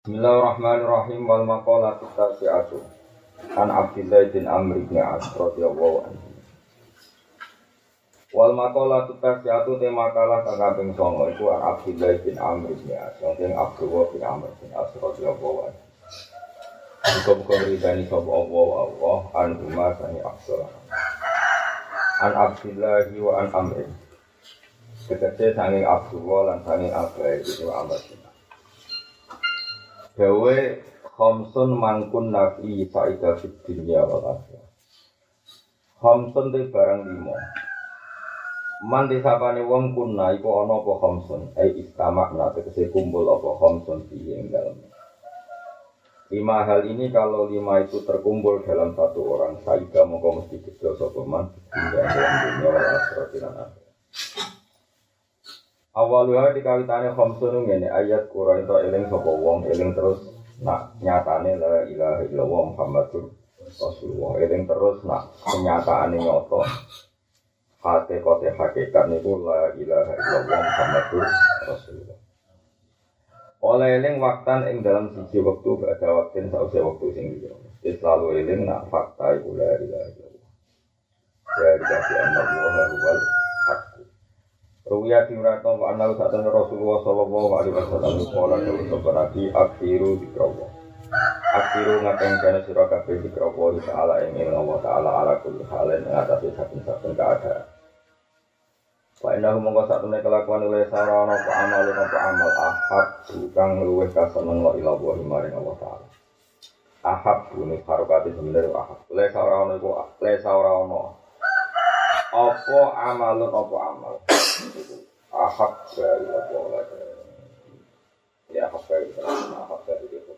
Bismillahirrahmanirrahim. Wal maqalatu tasi'atu. An Abdullah bin Amr bin As radhiyallahu anhu. Wal maqalatu tasi'atu te makalah kang kaping 9 iku an Abdullah bin Amr bin As. Sing Abdullah bin Amr bin As radhiyallahu anhu. Muka-muka ridani sapa Allah Allah an umma sani Abdullah. An Abdullah wa an Amr. Tegese sanging Abdullah lan sanging Abdullah itu Amr. bin Dawe Khamsun mangkun nafi fa'idah fid dunya wal akhirah. Barang limo. Man disapane wong kunna iku ana apa khamsun? Ai istamak na tegese kumpul apa khamsun ing dalem. Lima hal ini kalau lima itu terkumpul dalam satu orang, saida mongko mesti gede sapa man akhirah Awalnya dikawitane khamsun ngene ayat Quran itu eling sapa wong eling terus nak nyatane la ilaha illallah Muhammadur Rasulullah. Eling terus nak kenyataane nyoto hati kote hakikat niku la ilaha illallah Muhammadur Rasulullah. Oleh eling waktan ing dalam siji waktu ada waktu sausi waktu sing liya. Selalu eling nak fakta iku la ilaha illallah. Dari kasih Allah wal Ruya timratno wa anna satan Rasulullah sallallahu alaihi wasallam qala dawu sapa nabi akhiru dikrawa. Akhiru ngaten kana sira kabeh dikrawa ta'ala ing ing Allah taala ala kulli halin ing atase saben-saben keadaan. Wa inna hum mongko satune kelakuan oleh sarana apa amal apa amal ahab kang luwih kaseneng wa ila wa maring Allah taala. Ahab bune harokate sebenarnya ahab. Le sarana iku le sarana apa amalun apa amal ahak dari apa lagi ya ahak dari ahak dari itu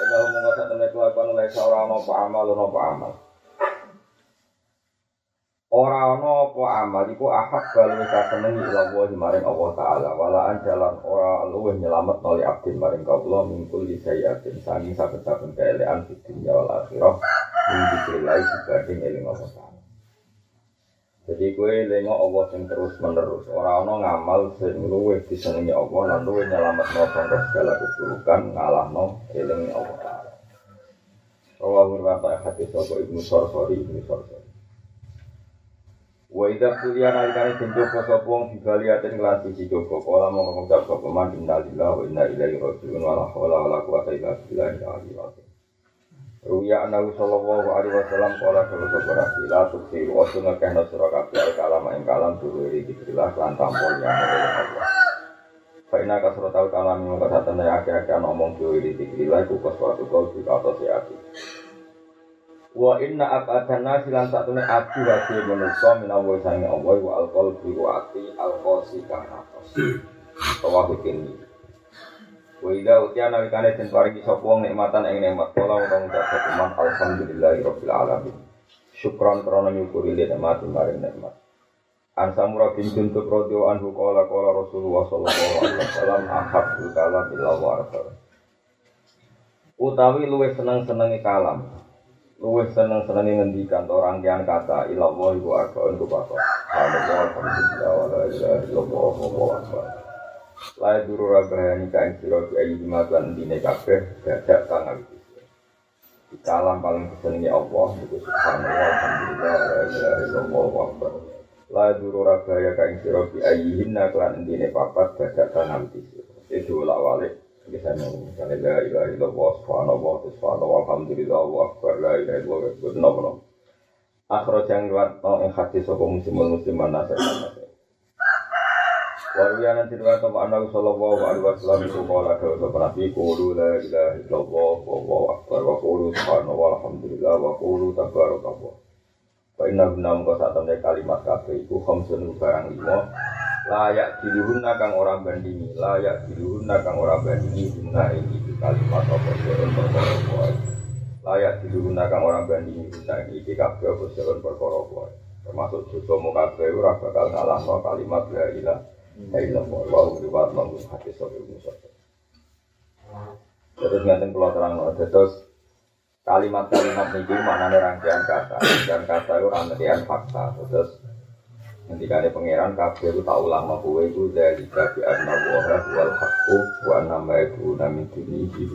kalau mau nggak satu kelakuan oleh seorang apa amal apa amal. Orang ono apa amal iku ahak balu kasenengi ila wa maring Allah taala. Walaan jalan ora luwih nyelamet noli abdin maring kaula mingkul di sayatin sangi saben-saben keelean di dunya wal akhirah ing dikrilai dibanding eling Allah taala jadi gue lengok Allah yang terus menerus orang orang ngamal sing luwih disenengi Allah lan luwih nyelamet no segala keburukan ngalah no eling Allah taala. Rawahu riwayat hadis Ibnu Sarsari Ibnu Sarsari Wa idza kuliah nalikane den joko sapa wong bibaliaten kelan siji joko kala mau ngucap sapa man innalillahi wa inna ilaihi raji'un wa la haula wa la quwwata illa azim Ruya anahu sallallahu alaihi wasallam kala kalau seberang sila tuksi waktu ngekehno surah kabeh kalam ing kalam dulu iri dikrilah lan tampol yang Allah Faina kasro tau kalam yang kata tanda akeh-akeh ngomong dulu iri dikrilah kukus waktu kau juga atau siati Wa inna abadan nasi lan satune adu hati manusia minawo sange Allah wa alqol bi wa ati alqosi kang nafas. Tawahu kini. Wa idza utiya nalikane den paringi sapa wong nikmatan ing nikmat. Kala ora ngucap sapa alhamdulillahirabbil alamin. Syukran karena nyukuri nikmat maring nikmat. An samura bin juntuk radhiyallahu anhu qala qala Rasulullah sallallahu alaihi wasallam ahabbul kalam illa wa Utawi luwih seneng-senenge kalam. Luwih seneng seneng ngendikan orang yang kata ilallah ibu arba untuk apa alhamdulillah wa la ilaha illallah wa la duru rabahani kain siro bi ayi dimatuan dine kabeh dadak kang di kalam paling disenengi Allah itu subhanallah alhamdulillah la ilaha illallah wa akbar. La duru rabahaya kain siro bi ayi hinna kelan dine papat dadak kang itu ulak walik bisa misalnya la ilaha illallah subhanallah subhanallah alhamdulillah wa akbar la ilaha illallah wa nopo nopo akhraj yang riwayat no ing hadis sapa muslimun musliman nasir nasir Warwiya nanti riwayat apa anda sallallahu alaihi wasallam itu kala ke nabi qulu la ilaha illallah wa wa akbar wa qulu subhanallah alhamdulillah wa qulu tabarakallah. Fa inna guna mengko sak kalimat kabeh iku khamsun barang lima layak diluhuna kang orang bandingi layak diluhuna kang orang bandingi guna ini kalimat apa sirun perkara layak diluhuna kang orang bandingi guna ini kabeh apa sirun perkara termasuk juga mau kabeh ora bakal ngalah no kalimat la ilah wa riwayat manggung hadis sabil musa terus ngaten kula terang terus kalimat-kalimat niki maknane rangkaian kata dan kata itu rangkaian fakta terus Ketika ada pangeran kabeh ku tau lama kowe iku dari kabi anna wa wal haqqu wa nama itu nami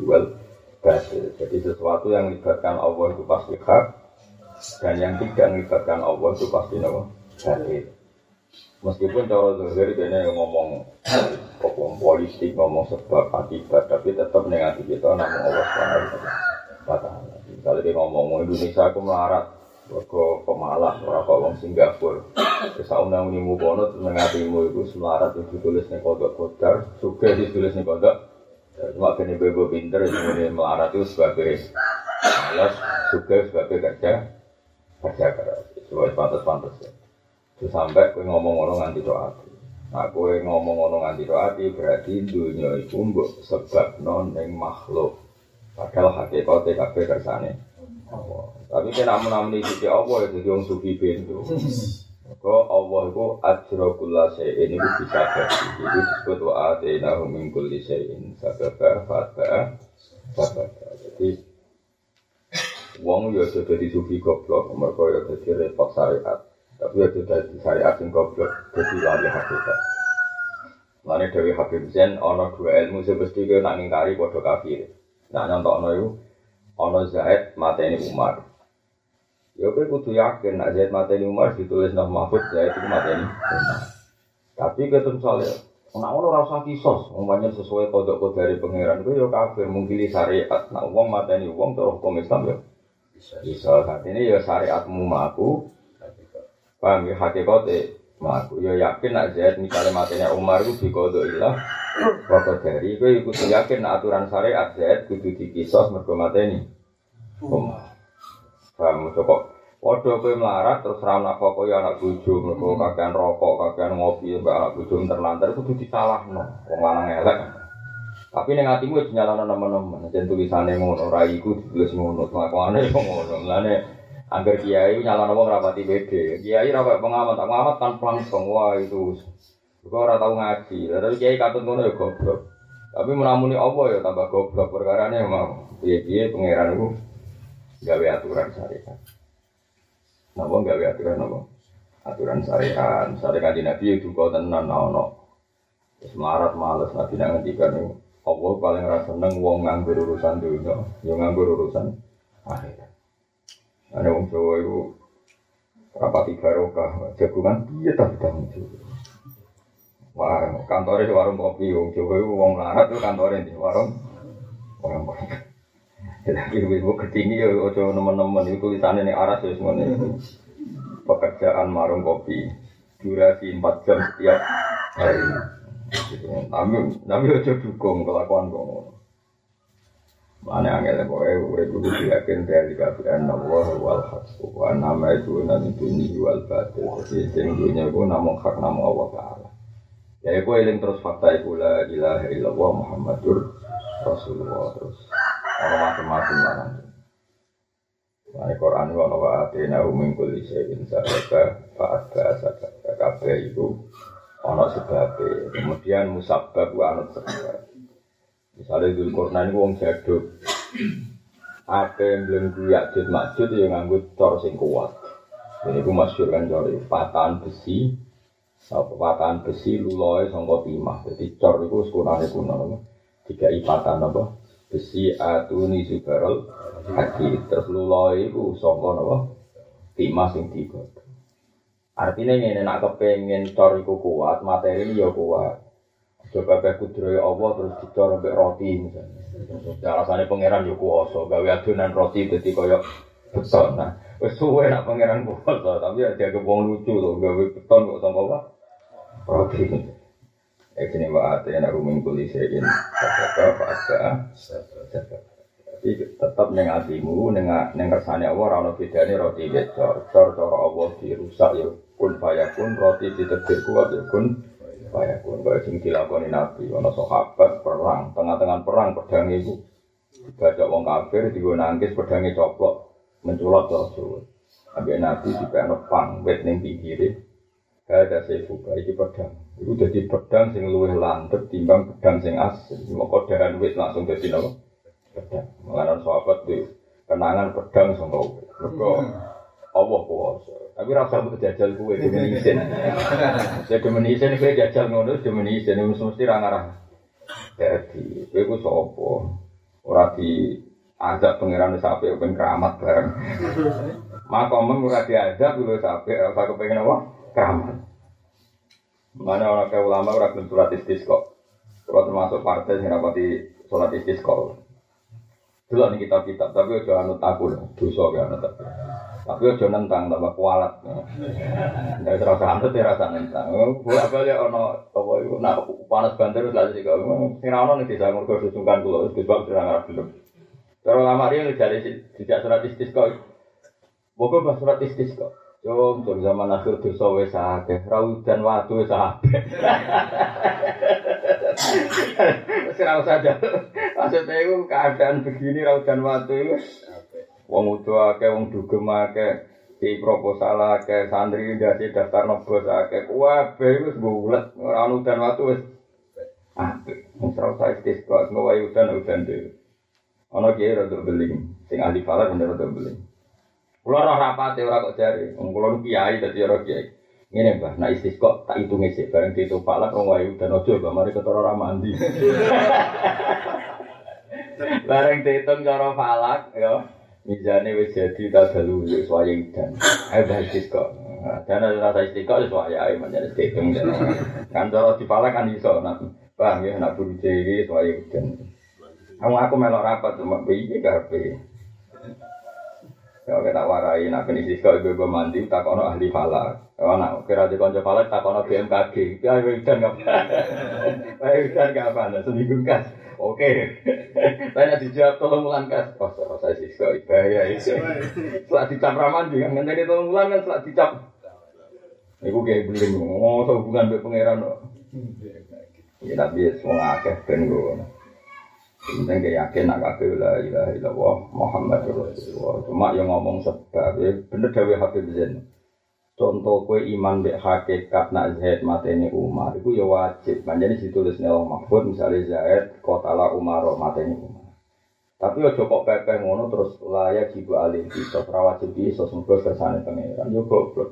wal batil. Jadi sesuatu yang melibatkan Allah itu pasti hak dan yang tidak melibatkan Allah itu pasti nama batil. Meskipun cara kayaknya yang ngomong ngomong politik, ngomong sebab akibat, tapi tetap negatif kita namun Allah taala. Kalau dia ngomong Indonesia aku melarat, pemalas ora kok wong Singapura. Wis undang unimu kono terus ngatimu iku semarat itu ditulis ning kodok kodar, suge ditulis ning kodok. Cuma kene bebo pinter ini melarat itu sebagai malas, suge sebagai kerja kerja keras. Sesuai pantas-pantas. Terus sampai kowe ngomong ngono nganti doa. Nah, kowe ngomong ngono nganti doa berarti dunia itu mbok sebab non ning makhluk. Padahal hakikate kabeh kersane. Tapi kena menamuni sisi Allah ya jadi orang sufi bentu. Kok Allah itu ajrokulla syai'in itu bisa jadi Itu disebut wa atina min kulli syai'in sababa sababa. Jadi Wong ya sudah di sufi goblok, mereka ya jadi repot syariat. Tapi ya sudah di syariat yang goblok, jadi lari hakikat. Lainnya Dewi Habib Zain, ono dua ilmu sebesti ke nak ngingkari bodoh kafir. Nah nyontok ono itu, ono Zaid mateni Umar. Ya kowe kudu yakin nek Zaid mateni Umar ditulis nang Mahfud Zaid itu mateni Umar. Tapi ketemu soalnya Nah, ono ora usah kisos, umpamanya sesuai kodok kode dari pangeran itu ya kafir mungkili syariat. Nah, uang mateni uang terus hukum Islam ya bisa. Bisa saat ini ya syariatmu maku, paham ya hakikate maku. Ya yakin nak Zaid misalnya mateni Umar itu di kodok ilah, Bapak dari itu ikut yakin nak aturan syariat Zaid kudu dikisos mergo mateni Umar. Paham kok Waduh kowe melarat terus ra nak kok ya anak bojo mergo kakean rokok, kakean ngopi mbak anak bojo terlantar kudu disalahno. Wong lanang elek. Tapi ning atimu wis nyalano nemen-nemen. Jen tulisane ngono, ra iku ditulis ngono, kelakuane yo ngono. Angger kiai nyalano wong rapati pede. Kiai ra kok pengamat, pengamat kan langsung wah itu. Kok ora tau ngaji. Lalu kiai katut ngono ya goblok. Tapi menamuni Allah ya tambah goblok perkara ini mau. Piye-piye pangeran iku gawe aturan syariat. Napa gawe aturan napa? Aturan syariat. Misalnya kan Nabi itu kau tenan ono. Terus melarat males Nabi nak ngendikan Allah paling rasa seneng wong nganggur urusan dunia, yo nganggur urusan akhirat. Ada wong Jawa itu rapati barokah, jagungan iya tapi tahu Wah, kantornya warung kopi, wong Jawa itu wong melarat itu kantornya di warung warung kopi. Jadi ibu ketinggi ya ojo teman-teman itu tulisannya nih ya semuanya itu pekerjaan marung kopi durasi 4 jam setiap hari. Gitu. Tapi tapi ojo dukung kelakuan kamu. Mana angel pokoknya urip kudu yakin dari kafiran Allah wal haq wa nama itu nanti dunia wal batil. Jadi sing dunia itu namun hak namun Allah taala. Ya aku eling terus fakta itu la ilaha illallah Muhammadur Rasulullah terus. Ono macam-macam lah nanti. Nah, Quran itu ono wa'atina uming kulli syai'in sababa fa'adba sababa kabeh itu ono sebabnya. Kemudian musabab wa anut sebab. Misalnya di Quran itu wong jaduk. Ada yang belum guyakjud makjud yang nganggut cor sing kuat. Ini aku masyur kan cor patahan besi. Patahan besi luloi sangka timah. Jadi cor itu sekunane kuno. Tiga ipatan apa? besi atuni subarol hadi terus luloi itu songko nopo timah sing tiga artinya ini nak kepengen cor iku kuat materi ini ya kuat coba kayak kudroy Allah terus dicor sampai roti misalnya. Ya, alasannya pangeran ya kuoso gawe adonan roti jadi koyok beton. Nah suwe nak pangeran kuoso tapi ya dia kebong lucu loh gawe beton kok sama apa? Roti. Ekini wa atena rumin kuli sein Sadaka fa'asa Tapi tetap neng atimu Neng, neng kersane Allah Rana bedanya roti becor Cor cor Allah dirusak ya Kun fayakun Roti ditetir kuat ya kun Fayakun Kaya sing dilakoni nabi Wana sahabat perang Tengah-tengah perang pedang itu. Baca wong kafir Digo nangkis pedangnya coplok Menculot Rasul. Ambil nabi Di pang Wet neng pinggirnya. Ada sefuka Ini pedang. Iku jadi pedang sing luwih landep timbang pedang sing asli. Maka dahan wit langsung jadi nopo pedang. Mengenai sahabat di kenangan pedang sangka. Mereka Allah kuasa. Tapi rasa mbok jajal kuwe demen isin. Saya demen isin kowe jajal ngono demen isin mesti ra ngarah. Dadi kowe ku sapa? Ora di azab pangeran wis apik ben keramat bareng. Maka mem ora diazab wis apik ora kepengen apa? Keramat. Mana orang kayak ulama ora gelem surat istisqa. Kalau termasuk partai yang rapati sholat istisqa. Dulu nih kitab-kitab, tapi ojo anut aku dosa ya anut aku. Tapi ojo nentang, tambah kualat. Nggak terasa anut ya rasa nentang. Gue apa ya ono apa itu, nah panas banter lah sih kalau. Sing ono nih bisa ngurus susungkan dulu, terus sebab sudah ngarep belum. Kalau lama dia dari sejak surat istisqa, pokoknya bahas surat istisqa. Jom, jom zaman akhir dosa wis akeh, rau dan watu wis akeh. Saja. Maksudnya itu keadaan begini rau dan watu itu. Wong udo akeh, wong dugem akeh, di proposal akeh, santri dasi daftar nobos akeh, kabeh wis bulet, ora ono udan watu wis apik. Wong serau saya istisqa, ngawai udan udan dhewe. Ono kiai rada beling, sing ahli falak bener rada beling. Kulo ora rapate ora kok jare, wong kulo kiai dadi ora kiai. Ngene Mbah, nek istisqa tak hitung sik bareng ditu falak wong wae udan aja Mbah, mari ketara ora mandi. Bareng dihitung cara falak ya. Mizane wis jadi ta dalu wis wae udan. Ayo Mbah istisqa. Dan ada rasa istiqo wis wae ae menjadi dihitung. Kan cara dipalak kan iso nak Paham ya, nak buru cewek wae udan. Kamu aku melok rapat cuma piye karepe. Ya kita warai nak kene istiqo ibu mandi takono ahli falak. Oh, nak kira di konco falak takono BMKG. Ya udan enggak apa. Ayo udan enggak apa, nah, seminggu kas. Oke. Tanya dijawab tolong ulang kas. Oh, saya sih kok bahaya itu. Setelah dicap ramandi kan ngenteni tolong ulang kan setelah dicap. Iku kayak beling, oh hubungan be pangeran. Ya tapi semua akeh ben ngono. Penting kayak yakin nak kabeh la ilaha illallah Muhammad Rasulullah. Cuma yang ngomong sebab ya bener dawe Habib Zain. Contoh kue iman dek hakikat nak Zaid mateni Umar, itu ya wajib. Manjani ditulis nih Mahfud misalnya Zaid kotala Umar mateni Umar. Tapi ojo kok pepeh ngono terus layak jiwa alih kita, wajib bisa semoga kersane pangeran. Yo goblok.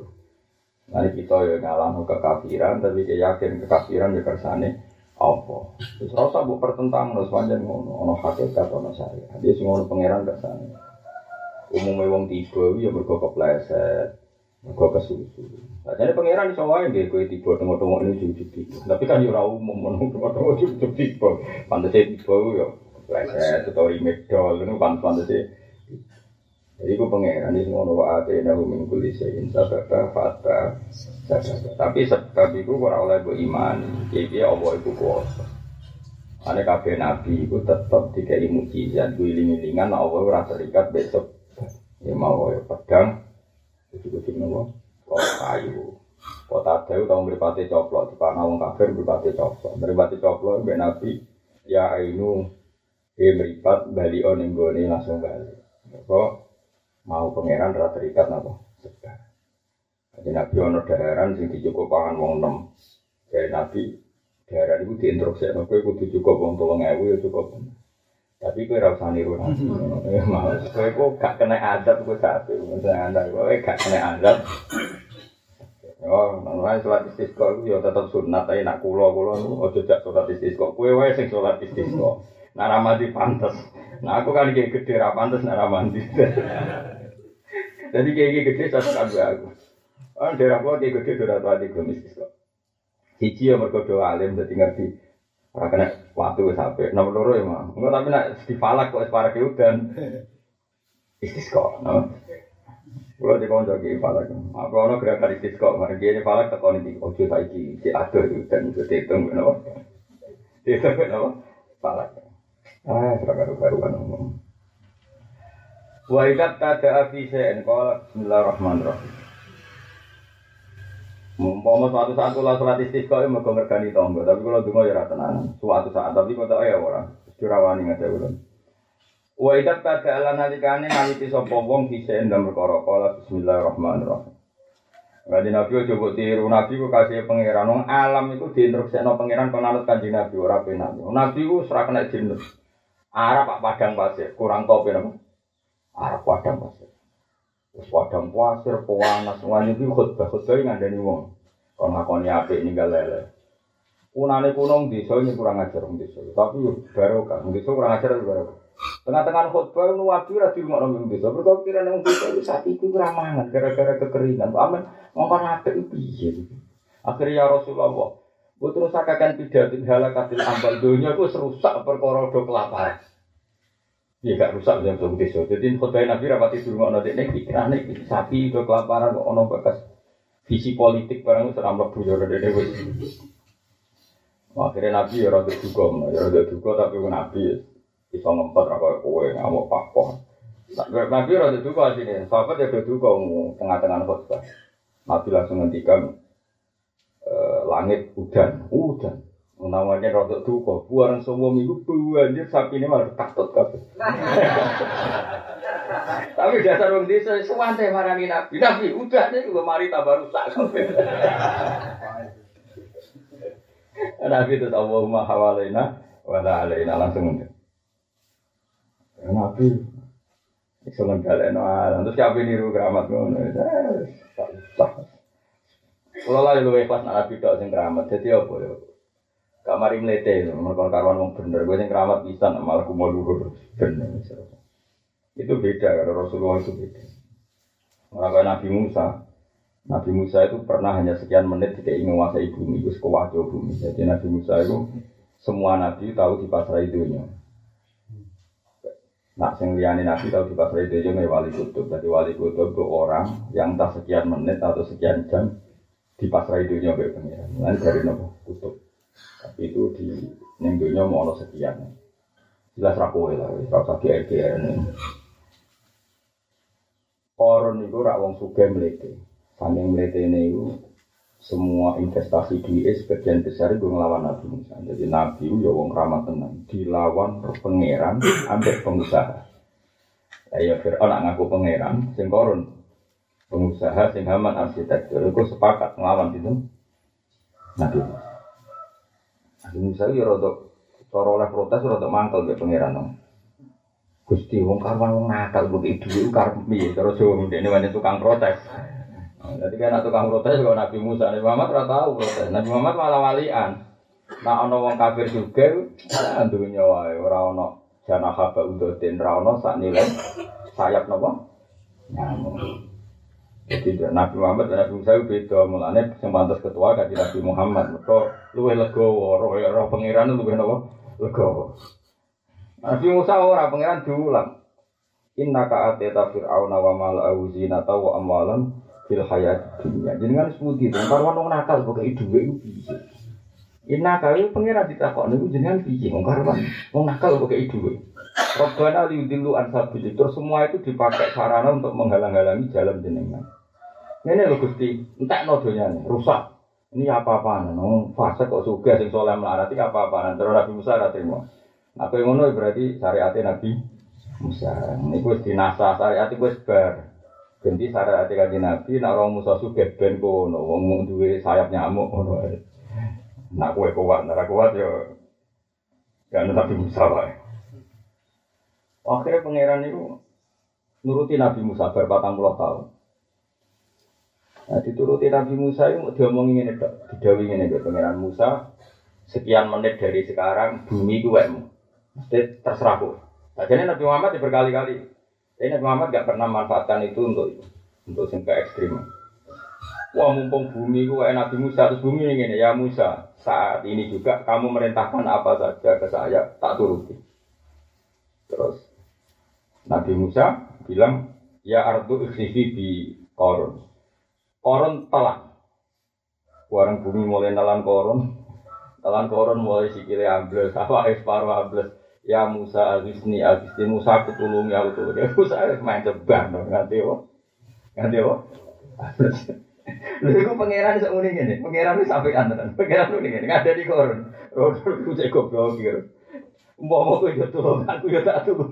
Nanti kita ya ngalang kekafiran, tapi dia yakin kekafiran ya kersane apa? Terus rasa bu pertentang terus panjang ngono, ono hakikat ono syariat. Dia semua pangeran kersane. Umumnya wong tiba ya mergo kepleset, mergo kesusu. Nah, jadi pangeran iso wae nggih kowe tiba tengok-tengok ini ujug tiba. Tapi kan yo umum ngono tengok-tengok ujug tiba. Pantese tiba yo kepleset atau imedol itu pantes-pantese jadi aku pangeran ini semua wa ate nahu min kulli shay'in sababa fata. Tapi sebab itu ora oleh mbok iman. Iki Allah iku kuwasa. Ane kabeh nabi iku tetep dikai mukjizat kuwi iling-ilingan Allah ora terikat besok. Ya mau ya pedang kucing-kucing nopo kok kayu. Kota Dewi tahu meripati coplok, di panah wong kafir meripati coplok. Meripati coplok, mbak Nabi, ya ainu, dia meripat, bali on langsung balik. Kok mau pangeran rata terikat napa sedar jadi nabi ono daharan sing dicukup pangan wong enam jadi nabi daharan itu diinstruksi nabi kudu cukup wong tolong ewu ya cukup tapi kue rasa niru nabi mau kue kok gak kena adab kue satu misalnya anda kue gak kena adab Oh, nang sholat istisqa itu ya tetap sunat, tapi nak kulo kulo ojo jak sholat istisqa. Kue wae sing sholat istisqa. Nak ramadi pantes. Nah aku kan kayak gede rapantes nak ramadi. Jadi kayak gede satu kado aku. Kan daerah gua kayak gede daerah tua di belum istisqa. Cici ya mereka doa alim jadi ngerti. Ora kena waktu wis sampe. Nomor loro ya mah. Enggak tapi nak di falak kok para udan. Istisqa. No? Kalau di konco ki falak. Apa ono gerakan istisqa. Mari dia falak tekoni di ojo saiki di ado udan itu dihitung kenapa? Dihitung kenapa? Falak. Ah, seragam baru-baruan ngomong. Wa idat tada afi sen qala bismillahirrahmanirrahim. Mumpama suatu saat kula salat istisqa ya mergo ngergani tangga, tapi kula donga ya ora tenan. Suatu saat tapi kok ya ora. Dirawani ngate ulun. Wa idat tada ala nalikane naliti sapa wong bisa ndang perkara bismillahirrahmanirrahim. Nabi ojo mbok tiru, Nabi ku kasih pangeran wong alam iku diinstruksikno pangeran kon anut kanji Nabi ora penak. Nabi ku ora kena jinus. Arab pak padang pasir, kurang topi napa? Arab padang pasir. Terus padang pasir, pewanas, semuanya itu khutbah, khutbah yang ada nih wong. Kalau ngakoni apik ninggal lele. Kunane kuno desa ini kurang ajar wong desa. Tapi yo barokah, wong desa kurang ajar barokah. Tengah-tengah khutbah nu wabi ra dirungokno wong desa. Mergo kira nang desa itu saat itu kurang mangan gara-gara kekeringan. Aman ngongkon apik itu piye. Akhirnya ya Rasulullah, Gue terus akan pidatin halakatil ambal dunia gue serusak perkara do kelaparan. Iya gak rusak yang belum desa. Jadi khutbah Nabi rapati dulu ngono dek nek pikiran sapi do kelaparan kok ono bekas visi politik barang itu seram lebu ya wis. Akhirnya Nabi ya rada duga, ya rada duga tapi Nabi bisa ngempet ra koyo kowe ngamuk pakoh. Nabi rada duga sini, sahabat ya rada duga tengah-tengah khutbah. Nabi langsung ngendikan eh, langit udan, udan. Namanya rada duka, buaran semua minggu banjir sapi ini malah takut kabeh. Tapi dasar wong desa suwante marani Nabi. Nabi udah nih juga mari tambah rusak. Nabi itu Allahumma hawalaina wa la alaina langsung. Nabi iso nggalekno alam. Terus kabeh niru keramat ngono. Kalau lah lu ikhlas Nabi tok sing keramat. Jadi apa ya? Gak mari mlete, mereka karuan wong bener. Gue sing keramat bisa malah kumo luhur. Bener. Itu beda kalau Rasulullah itu beda. Maka Nabi Musa, Nabi Musa itu pernah hanya sekian menit tidak ingin menguasai bumi, itu sekewajo bumi. Jadi Nabi Musa itu semua Nabi tahu di pasar dunia. Nah, sing liyane Nabi tahu di pasar itu juga wali kutub. Jadi wali kutub itu orang yang tak sekian menit atau sekian jam di pasar dunia kayak pengiran. Dari nopo kutub. Tapi itu di neng dunia mau ono sekian. Jelas rakowe lah, sakit RGR ini. Koron itu rak wong sugih mlete. Saking mlete itu semua investasi di sebagian besar itu ngelawan Nabi Musa. Jadi Nabi itu ya wong ramah tenang, dilawan pangeran ambek pengusaha. Ayo Fir'aun ngaku pangeran, sing koron pengusaha sing haman arsitektur itu sepakat ngelawan itu Nabi. Nabi Musa ya rada cara oleh protes rada mangkel ke pangeran. Gusti wong karwan wong nakal kok itu itu karep piye terus wong ini banyak tukang protes. Nah, Jadi kan tukang protes kalau Nabi Musa, Nabi Muhammad ora tahu protes. Nabi Muhammad malah walian. Nah ana wong kafir juga dunya wae ora ana jana haba udotin ora ana sak nilai sayap napa? Nyamuk. Jadi Nabi Muhammad dan Nabi Musa beda mulane sing pantes ketua kanthi Nabi Muhammad. Mereka luwih legowo, roh pangeran luwih napa? Legowo. Nabi Musa ora pangeran diulang. Inna ka ateta fir'auna wa mala'u zinata wa amwalan fil hayat dunya. Jenengan sebuti to, karwan wong nakal pokoke dhuwit iku piye. Inna ka iki pangeran ditakok niku jenengan piye wong karwan wong nakal pokoke dhuwit. Robbana liudilu an sabil. Terus semua itu dipakai sarana untuk menghalang-halangi jalan jenengan. Ini lho Gusti, entek no donyane, rusak. Ini apa-apaan, no, fase kok suga sing soleh melarat iki apa-apaan. Terus Nabi Musa terima. Nah, kowe ngono berarti syariatnya Nabi Musa. Ini wis dinasa syariat iku wis bar. Ganti syariat kanjeng Nabi nek orang Musa sugih ben kono, wong duwe sayap nyamuk ngono. Nak kuat, ora kuat yo ya Nabi Musa wae. Akhirnya pangeran itu nuruti Nabi Musa bar 40 tahun. Nah, dituruti Nabi Musa itu diomongin ini, dok. Didawi ini. Pangeran Musa, sekian menit dari sekarang, bumi itu wemu. Mesti terserah kok. Nah, jadi Nabi Muhammad ya berkali-kali. Tapi Nabi Muhammad gak pernah manfaatkan itu untuk. Untuk sampai ekstrim. Wah mumpung bumi itu kayak Nabi Musa. Terus bumi ini ya Musa. Saat ini juga kamu merintahkan apa saja ke saya, tak turuti. Terus Nabi Musa bilang, ya ardu ikhsifi bi korun. Korun telan. Warang bumi mulai nelan korun. Telan korun mulai sikile ambles, apa separuh ambles. Ya Musa agisni agisni Musa aku tulung ya aku. Ya Musa main ceban dong nganti apa? Nganti apa? Lha iku pangeran sak ngene ngene. Pangeran wis sampai antenan. Pangeran ngene ngene. Ngada di korun. Rodo ku cek goblok iki. Mbok kok yo tulung aku yo tak tulung.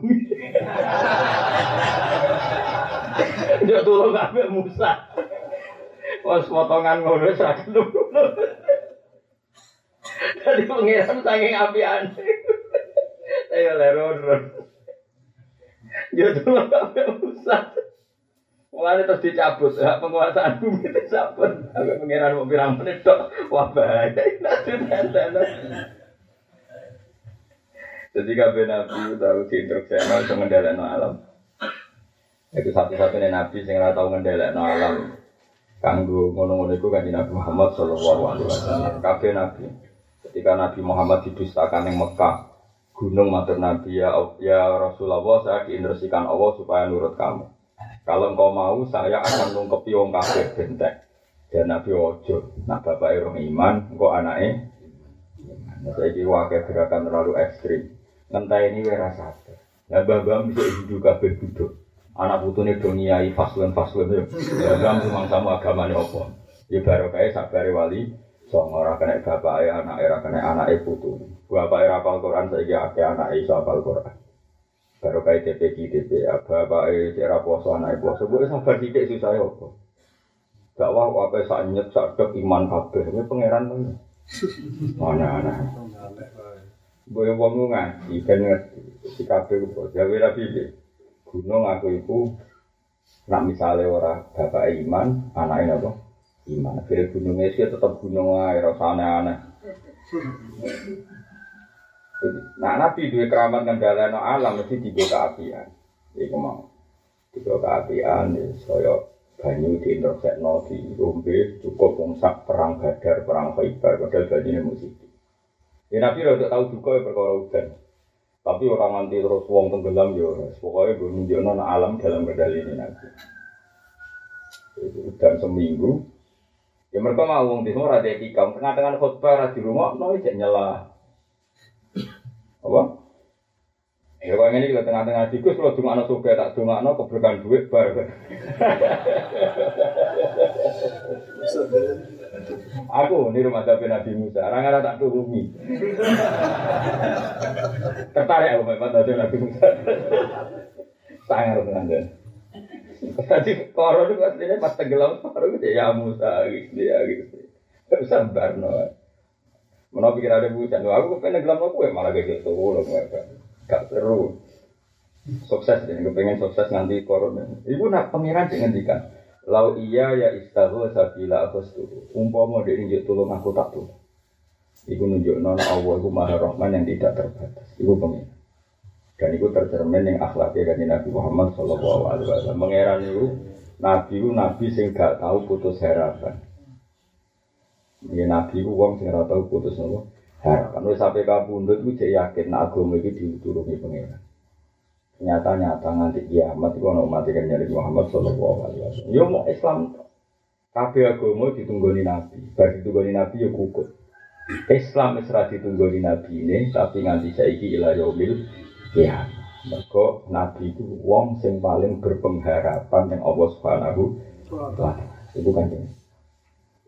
Yo tulung Musa. Wes potongan ngono wis ra gelem. Tadi pangeran saking apian. Ayo leron. Yo tulung kabeh Musa. Mulane terus dicabut, hak penguasaan bumi dicabut. Agak pengiran mau pirang menit tok. Wah bahaya. Jadi kabeh nabi tahu diinstruksi untuk ngendhalekno alam. Itu satu-satunya nabi sing ora tau ngendhalekno alam. Kanggo ngono-ngono iku kanjeng Nabi Muhammad sallallahu alaihi wasallam. Kabeh nabi. Ketika Nabi Muhammad didustakan yang Mekah, gunung matur Nabi ya, ya Rasulullah saya diinstruksikan Allah supaya nurut kamu. Kalau engkau mau, saya akan nungkepi wong kafir bentek. Dan Nabi Ojo, nah bapak Irung Iman, engkau anaknya. Nah, saya ini wakil gerakan terlalu ekstrim. Ngentai ini wira sadar. Nah, bapak bisa hidup kafir duduk. Anak putune do ngiyai faslun faslun ya. Bang memang sama agamane apa. Ya baru kayak sabar wali songo ora kena bapak anak era kena anak putu. Bapak era apal Quran saiki akeh anak iso apal Quran. Baru kayak TPG TP apa apa eh cara puasa anak puasa. Gue sabar sedikit susah ya apa? Gak wah apa saat nyet saat iman kabeh. Ini pangeran tuh mana mana gue mau ngaji kan ngerti. Si kabeh gue jaga rapi gunung aku itu nak misalnya orang bapak iman anaknya apa iman akhirnya gunungnya sih tetap gunung air rasa aneh-aneh Nah, Nabi dua keramat ngendaleno alam mesti tiga keapian. Iku mau tiga keapian ya saya banyu di intersekno di rombe cukup ngsak perang badar perang khaybar padahal banyune musik. Ya Nabi rada tahu juga ya perkara udan. Tapi orang nanti terus wong tenggelam ya pokoknya gue nunjukno alam dalam kendali ini. Itu udan seminggu. Ya mereka mau wong di semua ada etika, tengah-tengah khutbah di rumah, no, nyela apa? Ya kok ini kita tengah-tengah tikus kalau anak suka tak anak keberkahan duit bar. Aku di rumah tapi Nabi Musa, orang ada tak turuni. Tertarik aku memang Nabi Musa. Sangat dengan Tadi koron itu aslinya pas tenggelam baru gitu ya Musa gitu ya gitu. Sabar no. Mana pikir ada bujan, aku kepengen gelam aku ya malah kayak gitu, loh gak seru. Sukses deh, kepengen sukses nanti corona. Ibu nak pangeran sih ngendikan, lau iya ya istahu sabila aku setuju. Umpama dia nunjuk tolong aku tak tuh. Ibu nunjuk nona Allah, ibu maha rahman yang tidak terbatas. Ibu pengen. Dan itu tercermin yang akhlaknya kan Nabi Muhammad Shallallahu Alaihi Wasallam. Itu Nabi itu Nabi sing gak tahu putus harapan. Ya nabi ku wong sing ora tau putus nopo. Harapan wis sampe kabundut ku cek yakin nek agama iki diturunke pangeran. Nyata-nyata nganti kiamat iku ana umat kan nyari Muhammad sallallahu alaihi wasallam. Yo mau Islam kabeh agama ditunggoni nabi. Bar ditunggoni nabi yo kukut. Islam wis nabi ini tapi nganti saiki ila yaumil kiamat. Mergo nabi itu wong sing paling berpengharapan yang Allah Subhanahu wa. Itu kan ini.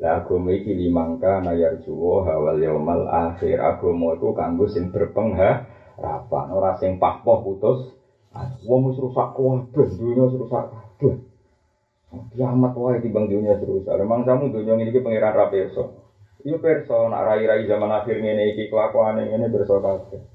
Lah agama iki limangka nayar juwo hawal yaumal akhir agama iku kanggo sing berpengharapan ora sing pahpoh putus. Wong wis rusak kabeh, dunya rusak kabeh. Kiamat wae timbang dunya rusak. Memang kamu ngene iki pangeran ra perso. Iya perso nak rai-rai zaman akhir ngene iki kelakuane ngene perso kabeh.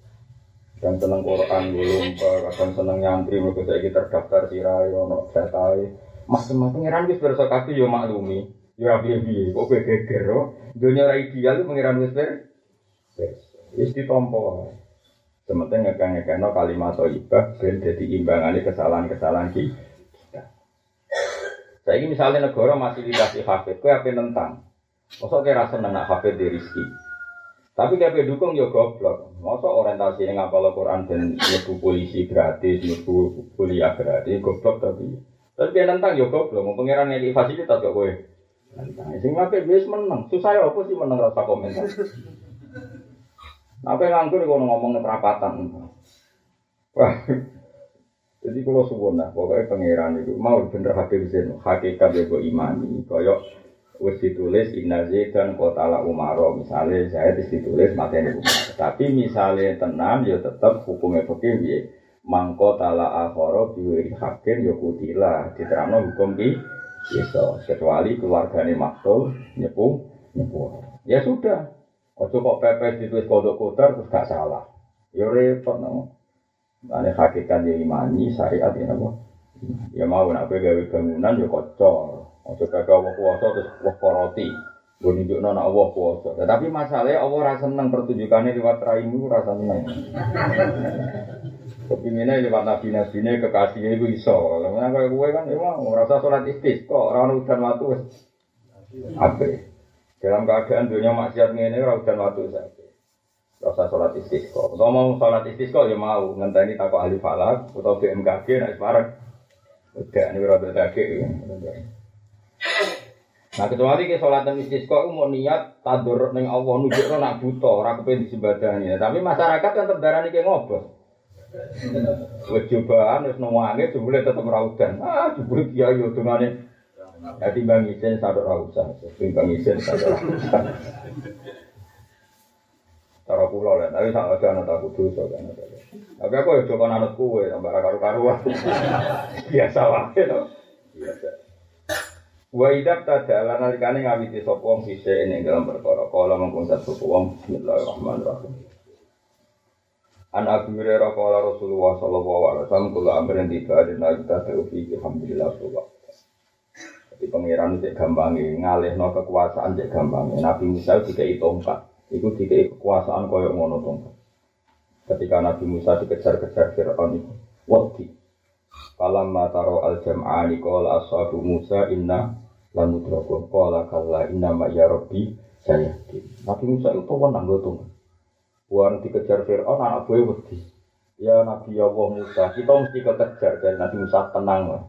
Dan seneng Quran belum, kadang seneng nyantri mergo saiki terdaftar sirai ono datae. Mas-mas pangeran wis perso kabeh yo maklumi. Ya piye-piye, kok kowe geger oh. Dunia ra ideal pengiran wis ber. Wis ditompo. Sementing ngekang-ngekangno kalimat thayyibah ben dadi imbangane kesalahan-kesalahan. Saya ini misalnya negara masih dikasih hafid, kue apa nentang? Masa kira seneng nak hafid di rizki? Tapi kayak dukung ya goblok. Masa orientasi yang ngapal Quran dan nyebu polisi gratis, nyebu kuliah gratis, goblok tapi. Tapi dia nentang ya goblok. Mau pengiran yang fasilitas gak kue. Nah, sing ngapik wis menang. Susah ya apa sih menang rasa komentar. Apa yang nganggur kalau ngomong keterapatan. Wah, jadi kalau suwun lah, pokoknya pangeran itu mau bener habis zin, hakikat ya gue imani, koyok wis ditulis inna dan kota la umaro, misalnya saya ditulis materi umar. Tapi misalnya tenan ya tetap hukumnya begini, ya. mangko tala akhoro biwiri hakim ya kutila, diterangno hukum ki Bisa, kecuali keluarganya maktul, nyepu, nyepu. Ya sudah, ojo kok pepes ditulis kodok kotor terus gak salah. Ya repot no. Ane hakikat ya imani, syariat ya nopo. Ya mau nak gawe bangunan ya kocor. Ojo kagak Allah kuasa terus wah koroti. Gue nunjukno nak Allah kuasa. Ya, tapi masalahnya Allah rasa seneng pertunjukannya lewat raimu rasa seneng. Kepinginnya lewat nabi-nabi ini kekasihnya itu iso. Karena kayak gue kan emang merasa sholat istisqa, orang udan waktu apa? Dalam keadaan dunia maksiat ini orang udan waktu saja. Rasa sholat istisqa. Kalau mau sholat istisqa ya mau ngenteni takut ahli falak atau BMKG naik separek. Udah ini rada daging. Nah kecuali ke sholat dan istisqa mau niat tadur neng Allah nunjukno nak buta ora kepen disembadani. Tapi masyarakat kan tetap darani ke ngobos. Wes cobaan wis newange jebule tetep ora udan. Ah jebule kiai yo dungane. Ya timbang isin sadok ora usah. Timbang isin sadok ora usah. Cara kula tapi sak aja anak aku dosa kan. Tapi aku ya coba anut kue, tambah karu-karuan. Biasa wae. Biasa. Wa idak tada lan nalikane ngawiti sapa wong ing dalam perkara kala mengkon sapa wong bismillahirrahmanirrahim. An Abu Hurairah qala Rasulullah sallallahu alaihi wasallam kula amrin tiba dina kita taufiq alhamdulillah subhanallah. Jadi pangeran itu gampangi ngalihno kekuasaan cek gampangi. Nabi Musa dikai tongkat. Iku dikai kekuasaan koyo ngono tongkat. Ketika Nabi Musa dikejar-kejar Fir'aun itu, wadi. Falamma taro al jam'ani qala ashabu Musa inna lan mudraku qala kalla inna ma ya rabbi sayahdi. Nabi Musa itu wenang go tongkat. Buang dikejar Fir'aun anak gue wedi. Ya Nabi Allah Musa, kita mesti kekejar dan Nabi Musa tenang lah.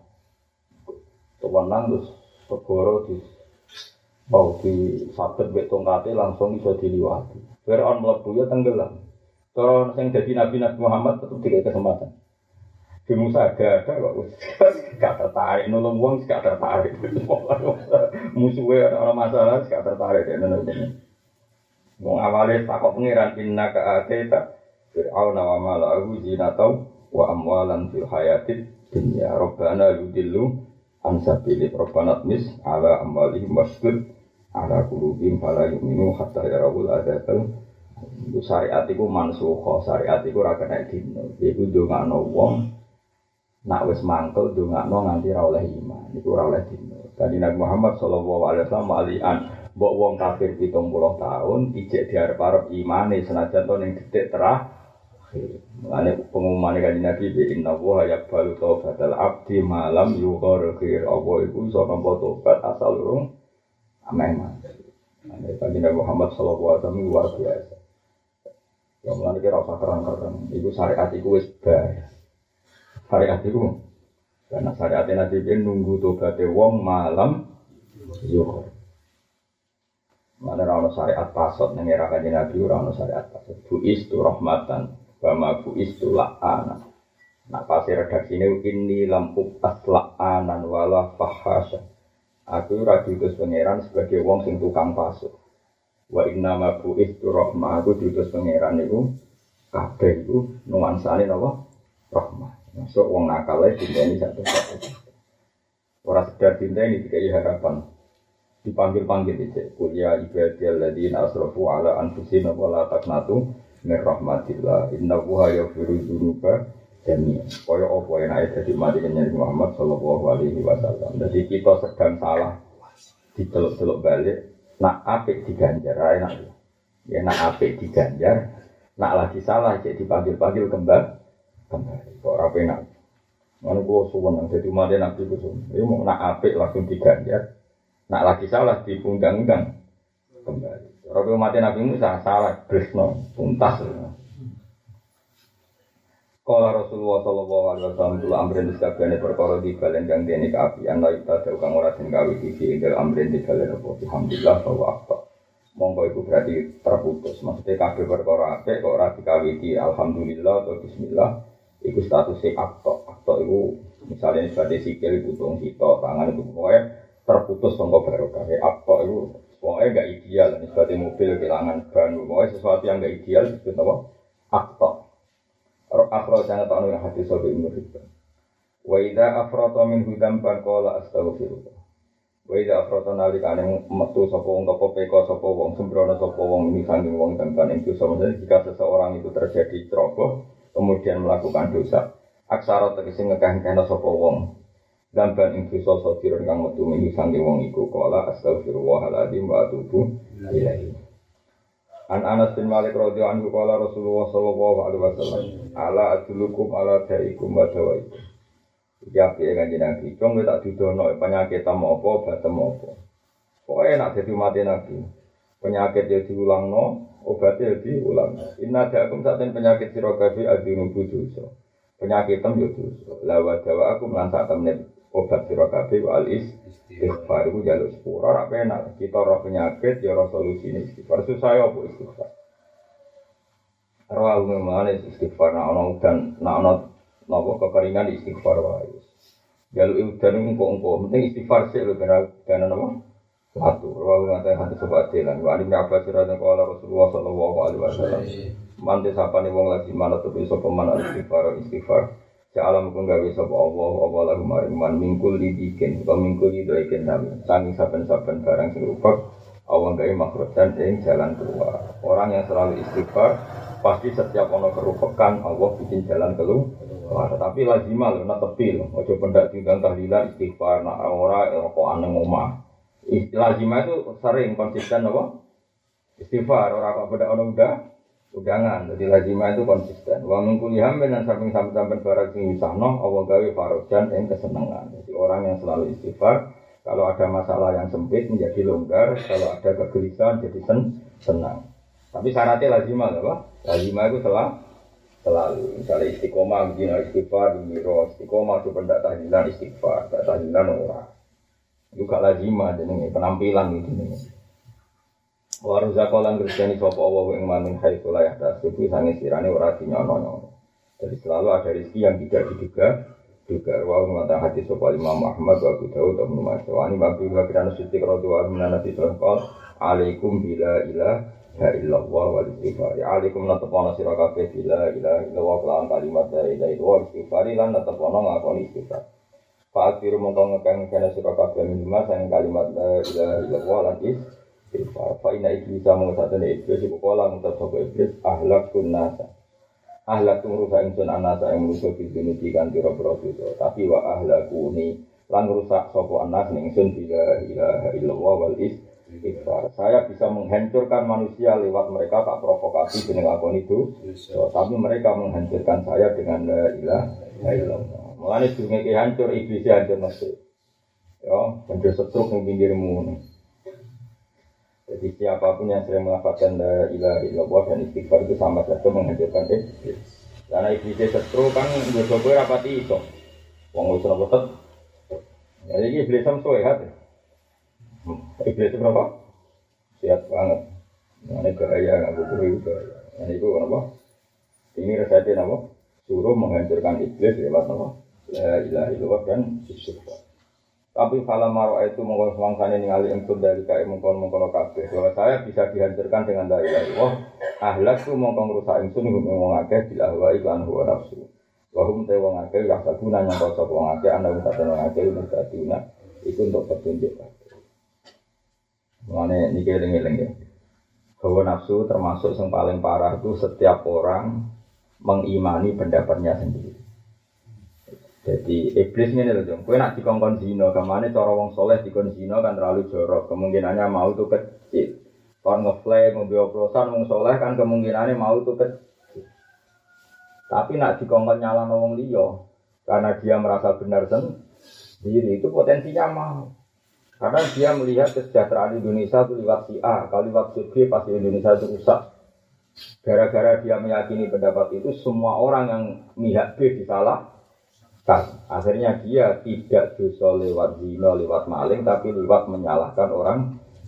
Tenang terus segoro di Oh, di sabet bek tongkate langsung bisa diliwati. Fir'aun melebu ya tenggelam. Kalau yang jadi Nabi Nabi Muhammad tetap dikasih kesempatan. Di Musa ada ada kok gak tertarik nolong uang gak tertarik. Musuhnya ada orang masalah gak tertarik. Mau awalnya takut pengiran inna ke ateta Fir'aun wa malahu zinatau wa amwalan fil hayatid dunya Rabbana yudillu ansabili Rabbana tmis ala amwalihim wasdud ala kulubim fala yu'minu hatta yarawul adabal itu syariat itu mansuho syariat itu rakan kena dino itu dongakno wong nak wis mangkel dongakno nganti ra oleh iman itu ra oleh dino dan Nabi Muhammad sallallahu alaihi wasallam alian Mbok wong kafir pitung puluh tahun, ijek diarep-arep imane senajan to ning detik terakhir. Mulane pengumuman kanjeng Nabi bi inna wa yaqbalu taubatal abdi malam yughfir apa iku iso nampa tobat asal urung ameh mati. Ane kanjeng Muhammad sallallahu alaihi wasallam luar biasa. Ya mulane kira usah kerang-kerang, iku syariat iku wis bar. Syariat iku karena syariat Nabi nunggu tobaté wong malam yughfir. Mana rano syariat pasot neng era kajian nabi rano syariat pasot. Buis tu rahmatan, bama buis tu la'ana. Nah pasti redaksi ini ini lampu tas la'anan wala fahasya. Aku radu diutus pangeran sebagai wong sing tukang pasut. Wa inna ma buis tu rahmah aku diutus pangeran itu kabeh itu nuansane napa rahmah. Masuk wong nakal cinta ini satu satu. Orang sekedar cinta ini dikai harapan. Dipanggil-panggil itu kuliah ibadiyal ladina asrafu ala anfusina wa la taqnatu min rahmatillah. Inna wuha yaghfiru dzunuba jami'an. Kaya apa yang ayat dari mati kenyari Muhammad sallallahu alaihi wasallam. Jadi kita sedang salah diceluk-celuk balik nak apik diganjar enak ya nak apik diganjar nak lagi salah jadi dipanggil-panggil kembali kembali kok ora enak Mana gua suwon, jadi umatnya nabi gua suwon. Ini mau nak apik langsung diganjar, Nak lagi salah di undang-undang kembali. Orang mati Nabi Musa salah, Krisno, tuntas. Kala Rasulullah Sallallahu Alaihi Wasallam dulu amrin sekabiannya perkara di balen kang dene kaapi anda kita ada kang ora den gawe iki inggal amrin di balen apa? Alhamdulillah bahwa apa monggo itu berarti terputus. Maksudnya kabeh perkara apik kok ora dikawiti. Alhamdulillah atau bismillah iku statusnya akto akto itu misalnya sebagai sikil butuh sito tangan itu pokoknya terputus tonggo barokah. Apa itu pokoknya gak ideal. Seperti mobil kehilangan ban. Pokoknya sesuatu yang gak ideal disebut apa? Akto. Akhro jangan tahu yang hati sobi ibnu Hibban. Wa idha afroto min hudam ban kola astaghfirullah. Wa idha afroto nalikane metu sopo wong topo peko sopo wong sembrono sopo wong ini sangking wong dan ban itu sama jika seseorang itu terjadi ceroboh kemudian melakukan dosa. Aksara tegesi ngekah-ngekah sopo wong. Dan ban ing dosa kang metu minggu wong iku kala astagfirullahaladzim wa atubu ilaihi. An Anas bin Malik radhiyallahu anhu qala Rasulullah sallallahu alaihi wasallam ala adulukum ala daikum wa dawaikum. Ya piye kanjeng Nabi. Cong tak didono penyakit tam apa batem apa. Pokoknya nak jadi mati Nabi. Penyakit ya diulangno obatnya ya diulang Inna da'akum saat penyakit sirogabi adinubu dosa. Penyakit tem dosa. Lawa dawa aku melantak temen obat sira kabeh wal istighfar. Iku jaluk sepuro ora penak. Kita roh penyakit ya roh solusine istighfar. Susah ya apa istighfar? Rawa memane istighfar. Nak ana udan nak ana napa kekeringan istighfar wae. Jaluk udan engko-engko. Penting istighfar sik lho ben dan? Satu, rawa ngate hati sobat jalan. Wa alim apa sira kala Rasulullah sallallahu alaihi wasallam. Mante sapane wong lagi mana tuh bisa pemana istighfar istighfar. Ya alam pun gawe sapa Allah apa lagu maring man mingkul dibikin atau mingkul didoiken nami sangi saben-saben barang sing rupak Allah gawe makhluk dan ing jalan keluar orang yang selalu istighfar pasti setiap ono kerupakan Allah bikin jalan keluar tapi lazimah lho nak tepi lho ojo pendak tinggal tahlilan istighfar nak ora kok aneh omah lazimah itu sering konsisten apa? Istighfar ora kok beda ono udah udangan. Jadi lazima itu konsisten. Wa min kulli hammin dan samping samping barang sing wisahno Allah gawe farojan yang kesenangan. Jadi orang yang selalu istighfar kalau ada masalah yang sempit menjadi longgar. Kalau ada kegelisahan jadi sen senang. Tapi syaratnya lazima apa? Lazima itu selalu selalu. Misalnya istiqomah begini istighfar miro istiqomah itu pendak tahlilan istighfar. Tak tahlilan orang itu lazima jadi penampilan gitu nih Warung zakolan kristiani sopo Allah yang mamin hai sulayah tasibu sangi sirane ora dinyono Jadi selalu ada rezeki yang tidak diduga juga wa mengatakan hati sopo Imam Muhammad wa Abu Dawud Ibnu Majah. Wa ani mabi wa kirana siti radhiyallahu anhu nabi sallallahu alaikum bila ilaha illallah wa istighfar. Alaikum natapana sira kabeh bila ilaha illallah kelawan kalimat la ilaha illallah istighfar lan natapana ngakoni istighfar Fa'at biru mongkong ngekang kena sira kabeh minimal sayang kalimat la ilaha illallah lan istighfar. Fa inna iblis sama satu iblis ibu kala ngutat sapa iblis ahlak kun nasa. Ahlak tu rusak ingsun anasa yang merusak di dunia kan pira pira Tapi wa ahlaku ni lan rusak sapa anas ning ingsun bila ilaha illallah wal istighfar. Saya bisa menghancurkan manusia lewat mereka tak provokasi dengan lakon itu. Tapi mereka menghancurkan saya dengan la ilaha illallah. Mulane dunge hancur iblis hancur nafsu. Ya, hancur setruk ning pinggirmu. Jadi siapa pun yang sering melakukan la ilaha illallah dan istighfar itu sama saja menghancurkan iblis. Karena iblis setru kan gue coba rapati itu. Wong wis ora boten. Jadi iblis sam sehat. Iblis berapa? Siap banget. Ini gaya nggak butuh juga. Ini itu apa? Ini resepnya apa? Suruh menghancurkan iblis lewat apa? La ilaha illallah dan istighfar. Tapi kalau maro itu mengkon semangsane ningali engkau dari kae mengkon mengkon kabeh. Bahwa saya bisa dihancurkan dengan dari Allah. Ahlak tu mengkon rusak ingsun nggo wong akeh bila wa iklan huwa nafsu. Wa hum te wong akeh ya sabuna yang kok wong akeh ana wong sate wong akeh wong untuk petunjuk. Mane niki eling-eling ya. Hawa nafsu termasuk yang paling parah itu setiap orang mengimani pendapatnya sendiri. Jadi iblis ini loh dong. Kue nak dikongkon zino, ke mana cara wong soleh dikon zino kan terlalu jorok. Kemungkinannya mau tuh kecil. Kalau ngeflame, mobil oplosan, wong soleh kan kemungkinannya mau tuh kecil. Tapi nak dikongkon nyala wong liyo, karena dia merasa benar sendiri itu potensinya mau. Karena dia melihat kesejahteraan Indonesia itu lewat si A, kalau lewat si B pasti Indonesia itu rusak. Gara-gara dia meyakini pendapat itu, semua orang yang mihak B disalah, Akhirnya dia tidak dosa lewat zina, lewat maling, tapi lewat menyalahkan orang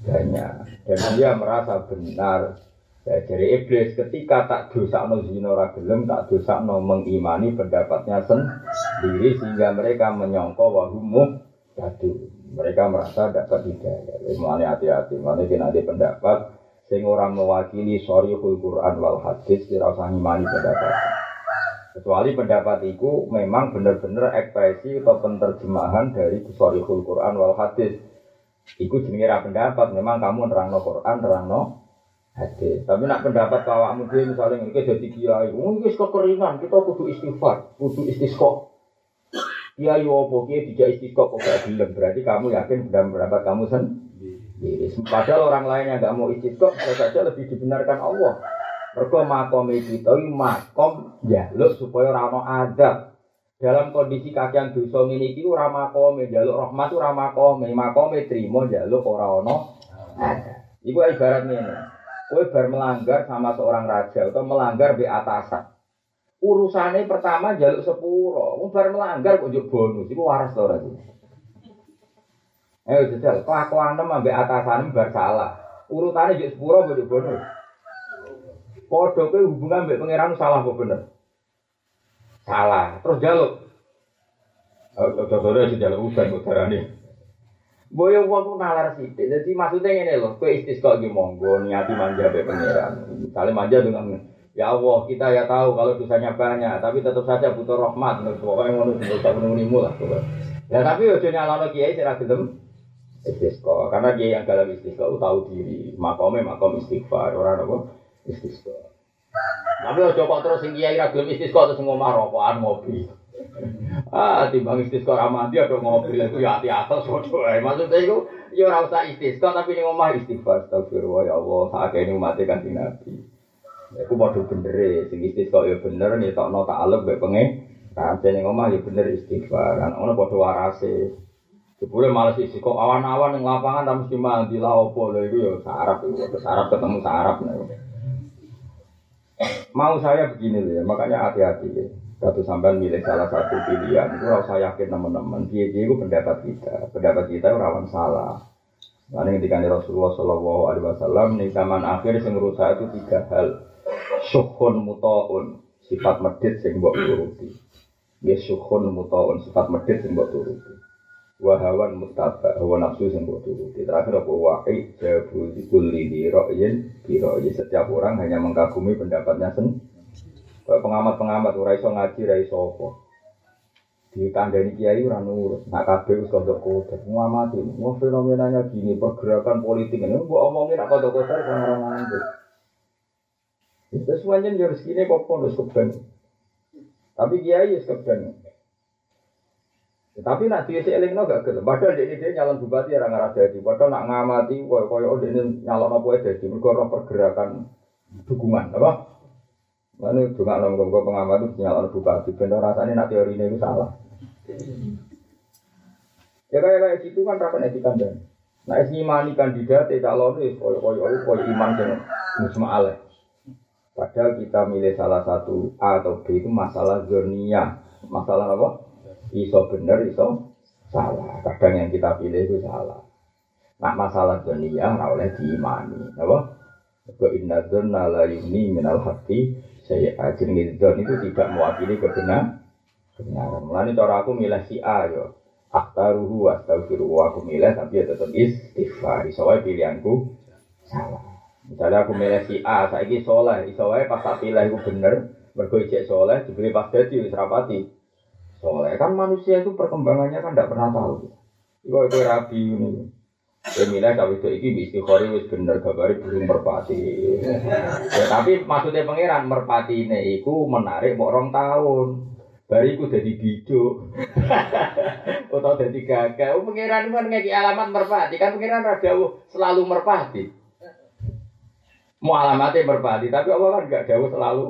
banyak. Dan dia merasa benar. Ya, dari iblis ketika tak dosa no zina ragelem, tak dosa no mengimani pendapatnya sendiri sehingga mereka menyongko wahumu jatuh. Mereka merasa dapat hidayah. Mulanya hati-hati, mulanya nanti pendapat sing orang mewakili sorry Quran wal hadis tidak usah ngimani pendapat. Kecuali pendapat itu memang benar-benar ekspresi atau penerjemahan dari Sorihul Quran wal Hadis. Iku jenis pendapat, memang kamu nerangno Quran, nerangno hadis. Tapi nak pendapat kawak mungkin misalnya ini jadi kiai, mungkin kekeringan, kita kudu istighfar, kudu istisqo. Kiai opo kiai tidak istiqomah kok gak gelem berarti kamu yakin benar pendapat kamu sendiri. Padahal orang lain yang gak mau istiqomah bisa saja lebih dibenarkan Allah. Mergo makom kita makom jaluk supaya ora ono adab. Dalam kondisi kakian dosa ngene iki ora makome jaluk rahmat ora makome, makome trimo jaluk ora ono adab. Iku ibarat ngene. Kowe bar melanggar sama seorang raja atau melanggar be atasan. Urusannya pertama jaluk sepuro, wong bar melanggar kok njuk bonus, iku waras ora sih? Ayo jajal, kelakuan ambek atasan bar salah. Urutannya juk sepuro kok bonus. Podo kowe hubungan mbek pangeran salah kok bener. Salah. Terus jaluk. Oh, sore sih jaluk udan kok darane. Boyo wong ku nalar sithik. Jadi maksudnya ngene lho, kowe istisqa iki monggo niati manja mbek pangeran. Misalnya manja dengan Ya Allah, kita ya tahu kalau dosanya banyak, tapi tetap saja butuh rahmat. Pokoknya ngono sing tak menunggu lah. Ya tapi ojo nyalono kiai sira gelem istisqa. Karena kiai yang dalam istisqa tahu diri, makome makom istighfar, orang apa? Tapi ojo kok terus sing kiai ra gelem istisqa terus ngomah rokokan ngopi. Ah, timbang istisqa ra mandi ada ngopi itu ya hati atas ae. Maksudnya itu ya ora usah istisqa tapi ning omah istighfar astagfirullah ya Allah sakene umat kan Nabi. Iku padha bener e, sing istisqa ya bener ngetokno ta'aluk mek pengen. Kan ning omah ya bener istighfar. Kan ono padha warase. Jebule males isi kok awan-awan yang lapangan tak mesti mandi lah opo lho iku ya sarap iku sarap ketemu sarap nih. Mau saya begini loh ya, makanya hati-hati ya. Satu sampai milih salah satu pilihan, itu harus saya yakin teman-teman. Dia itu pendapat kita, pendapat kita rawan salah. Lalu ketika Rasulullah Shallallahu Alaihi Wasallam nih zaman akhir yang rusak itu tiga hal. Syukhun mutaun, sifat medit sing mbok turuti. Ya syukhun mutaun, sifat medit sing mbok turuti wahawan mustaba hawa nafsu yang buat turuti. Terakhir apa? Wa'i jabu kulli di ro'yin di setiap orang hanya mengagumi pendapatnya sendiri pengamat-pengamat ora iso ngaji ora iso apa? Di kandani kiai ora nurut. Nak kabeh wis kodok kodok. Ngamati fenomenanya gini pergerakan politik ini. Gua omongin nak kodok kodok orang orang itu semuanya jadi segini kok pondok keben. Tapi kiai ya keben tapi nak dia si eling gak gelem. Padahal dia dia nyalon bupati orang arah jadi. Padahal nak ngamati koyo koyo dia ini nyalon apa jadi. Mereka pergerakan dukungan, apa? Lalu juga nong gue pengamat itu nyalon bupati. Bener rasanya nak teori ini itu salah. Ya kayak kayak situ kan rapat etika dan. Nah es ngimani kandidat ya calon itu koyo koyo koyo iman dengan musma. Padahal kita milih salah satu A atau B itu masalah zurnia. Masalah apa? Iso bener, iso salah. Kadang yang kita pilih itu salah. Nah masalah dunia ora oleh diimani, apa? Ke inna dzanna la yuni minal haqqi saya ajin itu tidak mewakili kebenaran. Kebenaran. Mulane cara aku milih si A yo. Aktaruhu astaghfiru aku milih tapi ya tetap istighfar. Iso pilihanku salah. Misalnya aku milih si A, saya ini soleh, iso pas tak pilih aku bener, mergo soleh, dibeli pas dadi wis rapati soleh kan manusia itu perkembangannya kan tidak pernah tahu itu itu rabi ini ya milih itu iki khori wis bener gabari burung merpati ya, tapi maksudnya pangeran merpati ini iku menarik mau orang tahun Bariku jadi bidu atau jadi gagah. Oh, pangeran kan ngeki alamat merpati kan pangeran rada selalu merpati. Mau alamatnya merpati, tapi Allah kan gak jauh selalu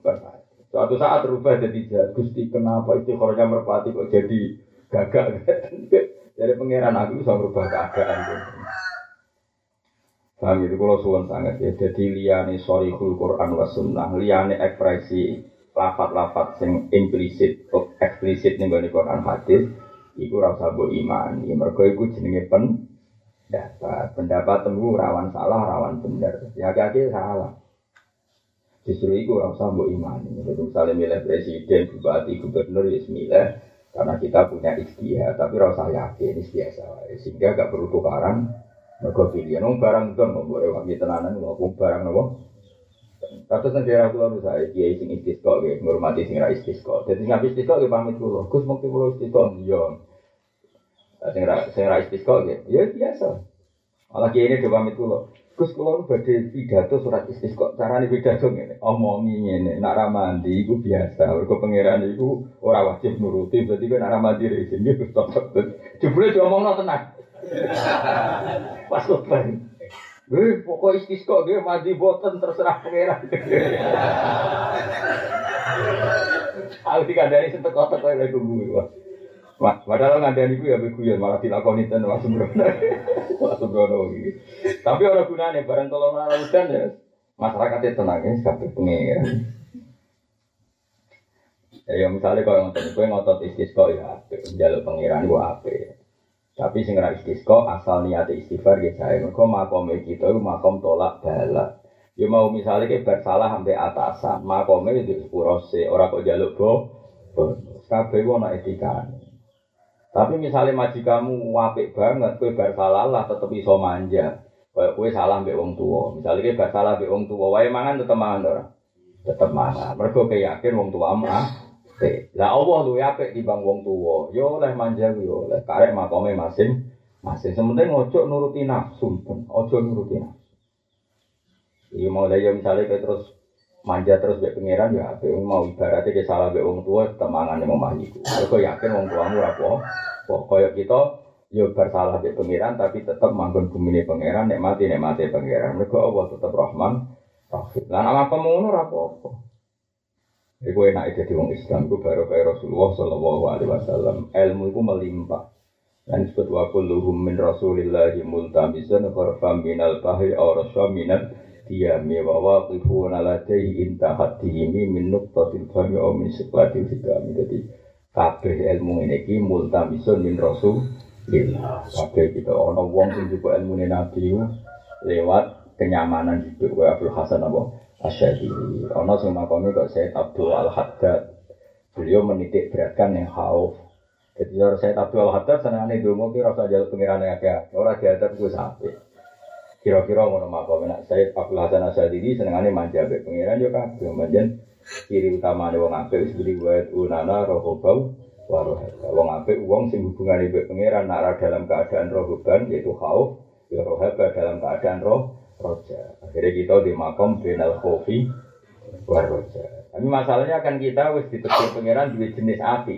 merpati. Suatu saat berubah jadi jahat. Gusti kenapa itu kornya merpati kok jadi gagak? jadi pangeran aku bisa merubah keadaan. Paham itu kalau suwon sangat ya. Jadi liane sorihul Quran wa sunnah. Liane ekspresi lafat-lafat yang implisit, eksplisit nih bani Quran hadis. Iku rasa bu iman. Ya mereka iku jenenge pen. Pendapat temu rawan salah, rawan benar. Ya kaki salah. Justru itu rasa mbok imani. Jadi misalnya milih presiden, bupati, gubernur, ya milih karena kita punya ikhtiar, tapi rasa yakin ini biasa. Sehingga gak perlu tukaran. Mereka pilihan, oh barang itu mau boleh wangi tenanan, mau barang nopo. Kata negara kula saya kiai sing istisqa nggih, ngurmati sing ra istisqa. Dadi sing istisqa nggih pamit kula. Gus mungkin kula istisqa yo. Sing ra sing ra istisqa nggih, ya biasa. Malah kiai ini pamit kula. Gus kalau badhe pidato surat istisqa, carane pidato ngene, omongi ngene, nak ra mandi biasa. Mergo pangeran iku ora wajib nuruti, berarti kan nak ra mandi rezeki Gus tetep. Jebule diomongno tenang. Pas keren. Eh, pokok istisqa gue mandi boten terserah pangeran. Aku dikandani sentek kotak koyo lek gue. Wah, padahal ngandani ku ya beguyon malah dilakoni ten wah sembrono. Wah sembrono iki. Tapi ora gunane bareng tolong udan ya masyarakat tenang ya kabeh pengen. Ya misalnya kalau ngotot gue ngotot istisqo ya jalur pangeran gua apa Tapi sing ra istisqo asal niat istighfar ya saya mergo makom kita itu makom tolak bala. Ya mau misalnya kayak bersalah sampai atasan, makomnya itu sepuro se, orang kok jaluk bo, kabeh ana etikane. Tapi misalnya kamu wapik banget, kue bersalah lah tetep iso manja. Kayak kue salah mbek wong tua. Misalnya kue bersalah mbek wong tua, wae mangan tetep mangan? Tetep mangan. Mergo yakin wong tua mah. Lah Allah luwe apik bang wong tua. Yo oleh manja yo oleh karek makome masing masing. Sementing ojo nuruti nafsu ojo nuruti nafsu. Iya mau ya misalnya kayak terus manja terus mbek pangeran ya apik mau ibaratnya ke salah mbek wong tua temangane memahiku. Mergo yakin wong tuamu ora Kok koyo kita yo bersalah di pangeran tapi tetap manggon bumi ini pangeran nek mati nek mati pangeran mereka Allah tetap Rahman Rahim lan apa ngono ora apa-apa Iku enak jadi wong Islam, iku baru kayak Rasulullah Sallallahu Alaihi Wasallam. Ilmu itu melimpah. Dan disebut wa kulluhum min Rasulillahi multamisan kharfam minal bahri aw rasya minal diyami wa waqifuna ladaihi intahat dihimi min nuqtatil fahmi aw min siklatil hikami. Jadi kabeh ilmu ini ki multamisun min rasul kabeh kita ana wong sing juga ilmu nabi lewat kenyamanan hidup wa Abdul Hasan apa? Asyadili ana sing makome kok Said Abdul Al Haddad beliau menitik beratkan yang hauf. Jadi Said Abdul Al Haddad senangane donga ki rasa jaluk pengiran akeh ora diadab gue sampai kira-kira ngono makome nek Said Abdul Hasan Asyadili senengane manja be pengiran yo kabeh manjen ciri utama wong apik beli wae unana rohobau warohaka. Wong apik wong sing hubungane mbek pangeran nak dalam keadaan rohoban yaitu khauf, ya rohaba dalam keadaan roh roja. Akhirnya kita di makom benal khofi waroja. Tapi masalahnya kan kita wis ditegur pangeran dua jenis api.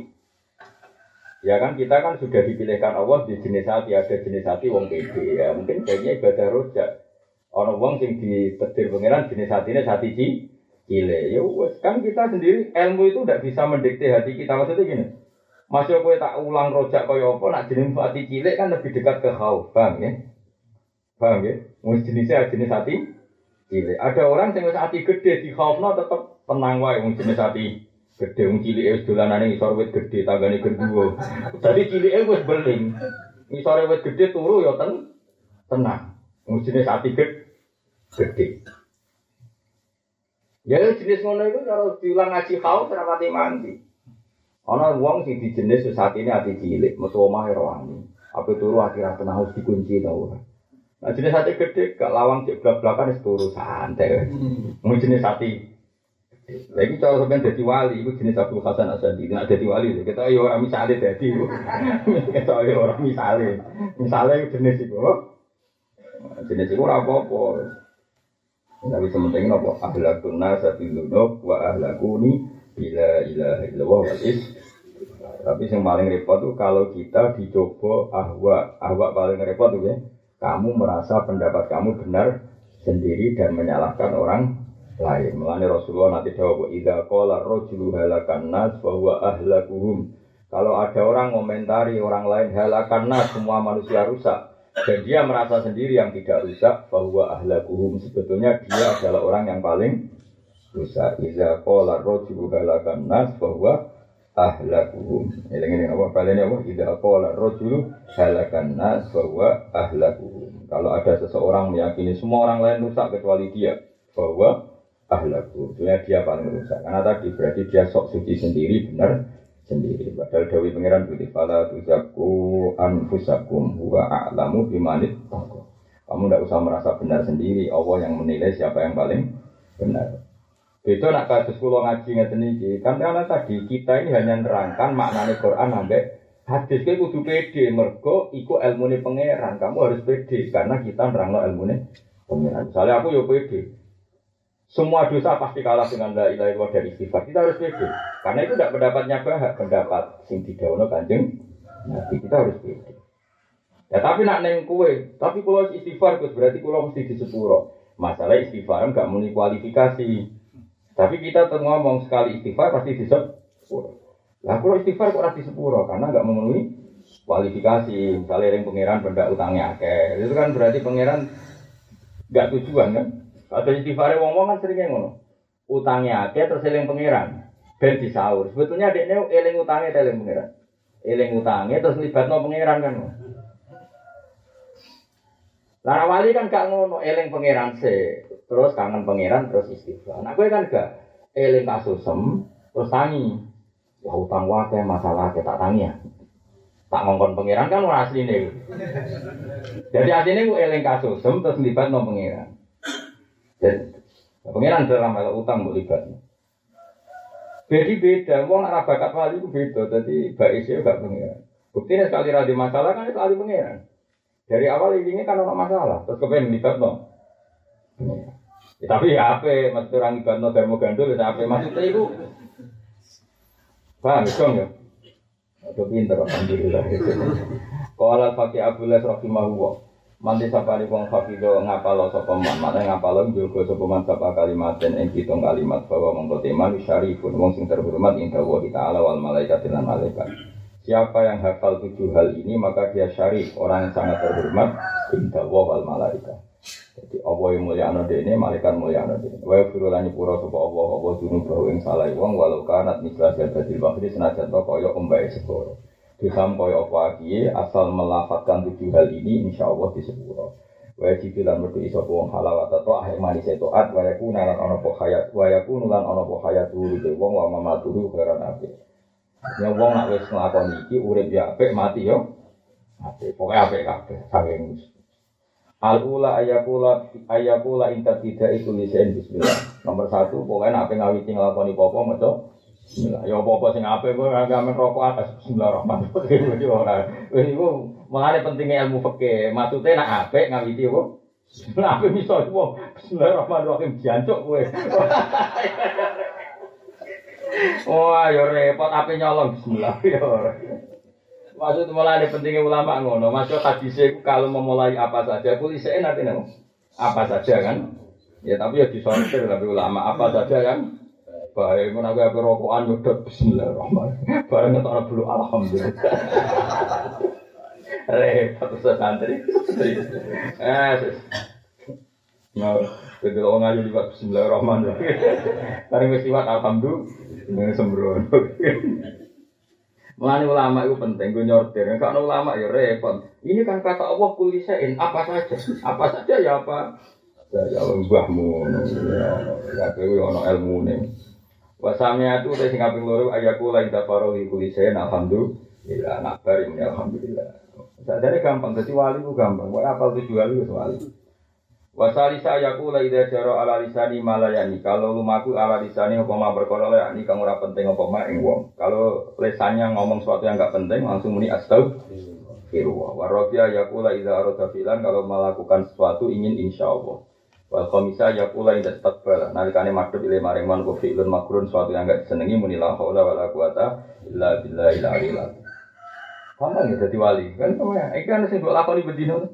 Ya kan kita kan sudah dipilihkan Allah di jenis hati ada jenis hati wong pede ya mungkin kayaknya ibadah roja. Orang wong sing ditegur pangeran jenis hatinya hati ci Ile, ya wes kan kita sendiri ilmu itu tidak bisa mendikte hati kita maksudnya gini. Masih aku tak ulang rojak kaya apa, nak jenis hati cilik kan lebih dekat ke khauf, paham ya? Paham ya? Mus jenisnya jenis hati cilik. Ada orang yang hati gede di khaufna tetap tenang wae, mus jenis hati gede, mus cilik es dolanane isor wit gede, tanggane gendua. Jadi cilik es beling, isor wit gede turu ya ten tenang. Jenis hati gede. Ya jenis ngono itu kalau diulang ngaji kau terapati mandi. Ana wong sing di jenis saat ini hati cilik, metu omah rohani. Apa turu hati ra tenang harus dikunci ta ora. Nah jenis hati gede gak lawang cek belak-belakan wis turu santai. Mau jenis hati lagi kalau sampai jadi wali, itu jenis Abdul Hasan Asadi. Nah jadi wali, kita ya orang misalnya jadi, kita ya orang misalnya, misalnya jenis itu, jenis itu apa-apa. Tapi sementing nopo ahlakun nasa bilunub wa ahlakuni bila ilaha illallah wal is. Tapi yang paling repot tuh kalau kita dicoba ahwa, ahwa paling repot tuh ya. Kamu merasa pendapat kamu benar sendiri dan menyalahkan orang lain. Melani Rasulullah nanti jawab, "Idza qala rajulu halakan nas bahwa ahlakuhum." Kalau ada orang komentari orang lain halakan nas semua manusia rusak, dan dia merasa sendiri yang tidak rusak bahwa ahlakuhum sebetulnya dia adalah orang yang paling rusak. Iza qala rajulu halakan nas bahwa ahlakuhum. Ini ini apa balenya apa? Iza qala rajulu halakan nas bahwa ahlakuhum. Kalau ada seseorang meyakini semua orang lain rusak kecuali dia bahwa ahlaku. Sebenarnya dia paling rusak. Karena tadi berarti dia sok suci sendiri benar sendiri. Padahal Dawi Pangeran Budi Fala tuzaku anfusakum huwa a'lamu bimanit Kamu tidak usah merasa benar sendiri. Allah yang menilai siapa yang paling benar. Itu nak kasus kulo ngaji ngeten iki. Kan karena tadi kita ini hanya nerangkan maknanya Quran sampai hadis ke kudu pede mergo iku ilmune pangeran. Kamu harus pede karena kita nerangno ilmune pengiran. Misalnya aku yo pede. Semua dosa pasti kalah dengan la ilaha illallah dari istighfar. Kita harus pede. Karena itu tidak pendapatnya bahak, pendapat sing didawono Kanjeng Nabi. Kita harus pede. Ya tapi nak neng kue, tapi kalau istighfar Gus berarti kalau mesti di sepuro. Masalah istighfar enggak muni kualifikasi. Tapi kita ngomong sekali istighfar pasti di sepuro. Lah kalau istighfar kok di sepuro karena enggak memenuhi kualifikasi. Misalnya yang pangeran benda utangnya akeh. Itu kan berarti pangeran enggak tujuan kan? Ada istighfar wong-wong kan seringnya ngono. Utangnya akeh terus eling pangeran. Ben disaur. Sebetulnya adiknya eling utangnya eling pangeran. Eling utangnya terus libatno pangeran kan. Lah wali kan gak ngono, eling pangeran se, terus kangen pangeran terus istighfar. Nah, gue kan gak eling kasusem terus tangi. Ya utang wae masalah kita tangi ya. Tak ngongkon pangeran kan ora asline. Jadi artinya gue eling kasusem terus libat no pangeran. Dan pangeran dalam hal utang gue libat. Jadi beda, wong arah bakat wali itu beda. Jadi baik sih gak pangeran. Buktinya sekali rada masalah kan itu ahli pangeran. Dari awal ini kan ada masalah, terus kepengen libat no. Ya, tapi ya apa, maksud orang libat no termo gandul, ya apa maksudnya itu? Paham dong ya? Aduh pinter, alhamdulillah. Kalau fakih Abdullah rahimahullah, Manti sapani wong fakido ngapalo sapa man, mana ngapalo juga sapa man sapa kalimat dan ing pitung kalimat bahwa mongko teman syarifun wong sing terhormat ing dawa ta'ala wal malaikat lan malaikat. Siapa yang hafal tujuh hal ini maka dia syarif, orang yang sangat terhormat indah wal malaika. Jadi Allah yang mulia anu ini, malaikat mulia anu ini. Wa firulani pura sapa Allah, Allah bahwa yang salah wong walau kanat misla jadatil bahri senajan to kaya umbae segoro. Disam kaya apa iki asal melafatkan tujuh hal ini insya Allah di sepuro. Wa jibilan merdu iso wong halawat atau akhir manis itu at wa yakuna lan ana po hayat wa yakunu lan ana po hayat wong wa mamaturu khairan apik. Ya wong nak wis nglakoni iki urip ya apik mati yo. Apik, pokoke apik kabeh saking Al ula ayakula ayakula inta itu lisen bismillah. Nomor satu pokoknya nak ngawiti nglakoni apa maca Bismillah. Ya apa-apa sing apik kowe agak men rokok atas bismillahirrahmanirrahim. Ora. Wis iku mengane pentingnya ilmu fikih. Maksudnya nak apik ngawiti apa? Bismillah apik miso iku bismillahirrahmanirrahim jancuk kowe. Wah, ya repot ape nyolong bismillah ya. Maksud mulai pentingnya ulama ngono. Masuk hadisnya kalau memulai apa saja, polisi nanti apa saja kan. Ya tapi ya disortir tapi ulama apa saja kan. Baik, mau aku apa rokokan udah Bismillahirrahmanirrahim. Barang ngetok dulu Alhamdulillah. Repot santri. Eh, Nah, begitu orang ngaji liwat Bismillahirrahmanirrahim. Bareng wis liwat Alhamdulillah. Sembrono. Mulane ulama itu penting, gue nyortir. Kalau ulama ya repot. Ini kan kata Allah kulisein apa saja, apa saja ya apa. Ya mbahmu, ya kowe ono ilmu nih. Wasamnya itu udah sing kaping loro ayaku la ida farohi kulisein alhamdulillah. Nakbar ini alhamdulillah. Sadare gampang, jadi wali itu gampang. Wah apal tujuh wali itu wali. Wasalisa yaku la ida jaro ala lisani malayani. Kalau lumaku ala lisani apa ma berkoro ya ini kamu ora penting apa ma ing wong. Kalau lesannya ngomong sesuatu yang enggak penting langsung muni astagfirullah. Warofia yaku la ida arota filan kalau melakukan sesuatu ingin insya Allah. Wal komisa yaku la ida takbal. Nalikane madhep ile maring man ku fi'lun makrun sesuatu yang enggak disenengi muni la haula wala quwata illa billahil aliyil azim. Gampang ya dadi wali. Kan sama iki kan sing mbok lakoni bedino.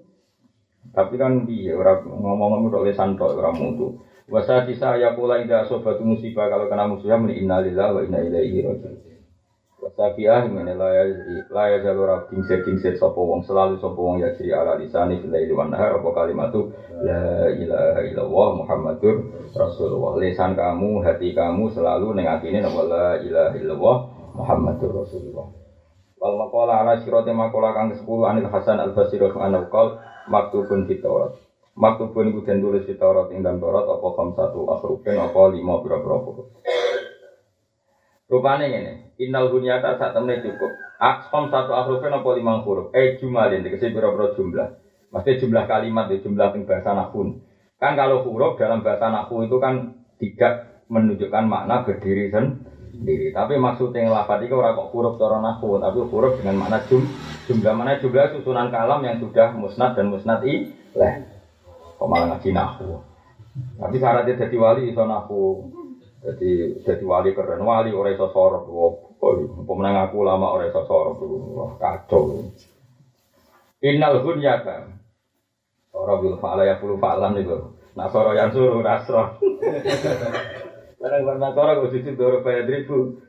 Tapi kan iya orang ngomong-ngomong udah lesan tok orang mutu. Wasa sisa ya pula ida sobat musibah kalau kena musibah meni innalillahi wa inna ilaihi rajiun. Wasa fiah meni laya laya jalur abding seking set sopo wong selalu sopo wong ya siri ala lisani laili wan nahar apa kalimatu la ilaha illallah muhammadur rasulullah. Lesan kamu, hati kamu selalu nengatine nama la ilaha illallah muhammadur rasulullah. Wal maqala ala sirati maqala kang 10 anil Hasan al Basri anhu qol maktubun fit Taurat. Maktubun iku den tulis fit Taurat ing dalam Taurat apa kam satu akhrufin apa lima pira-pira Rupane ngene, innal bunyata sak temne cukup. Akom satu akhrufin apa lima huruf. Eh jumalin dikasih pira-pira jumlah. Maksudnya jumlah kalimat ya jumlah ing bahasa nahwu. Kan kalau huruf dalam bahasa nahwu itu kan tidak menunjukkan makna berdiri sendiri. Tapi maksudnya yang lafadz itu orang kok huruf cara nahwu, tapi huruf dengan makna jum, jumlah mana jumlah susunan kalam yang sudah musnad dan musnad i leh. kok malah ngaji nahu. Tapi syaratnya jadi wali iso nahu. Jadi jadi wali keren wali ora iso sorok. Oh, pemenang aku lama ora iso sorok. Wah, kacau. Innal hunyata. Ora bil fa'ala ya puluh fa'lan itu. Nasoro yang suruh nasro. Barang-barang nasoro kok cuci doro bayar ribu.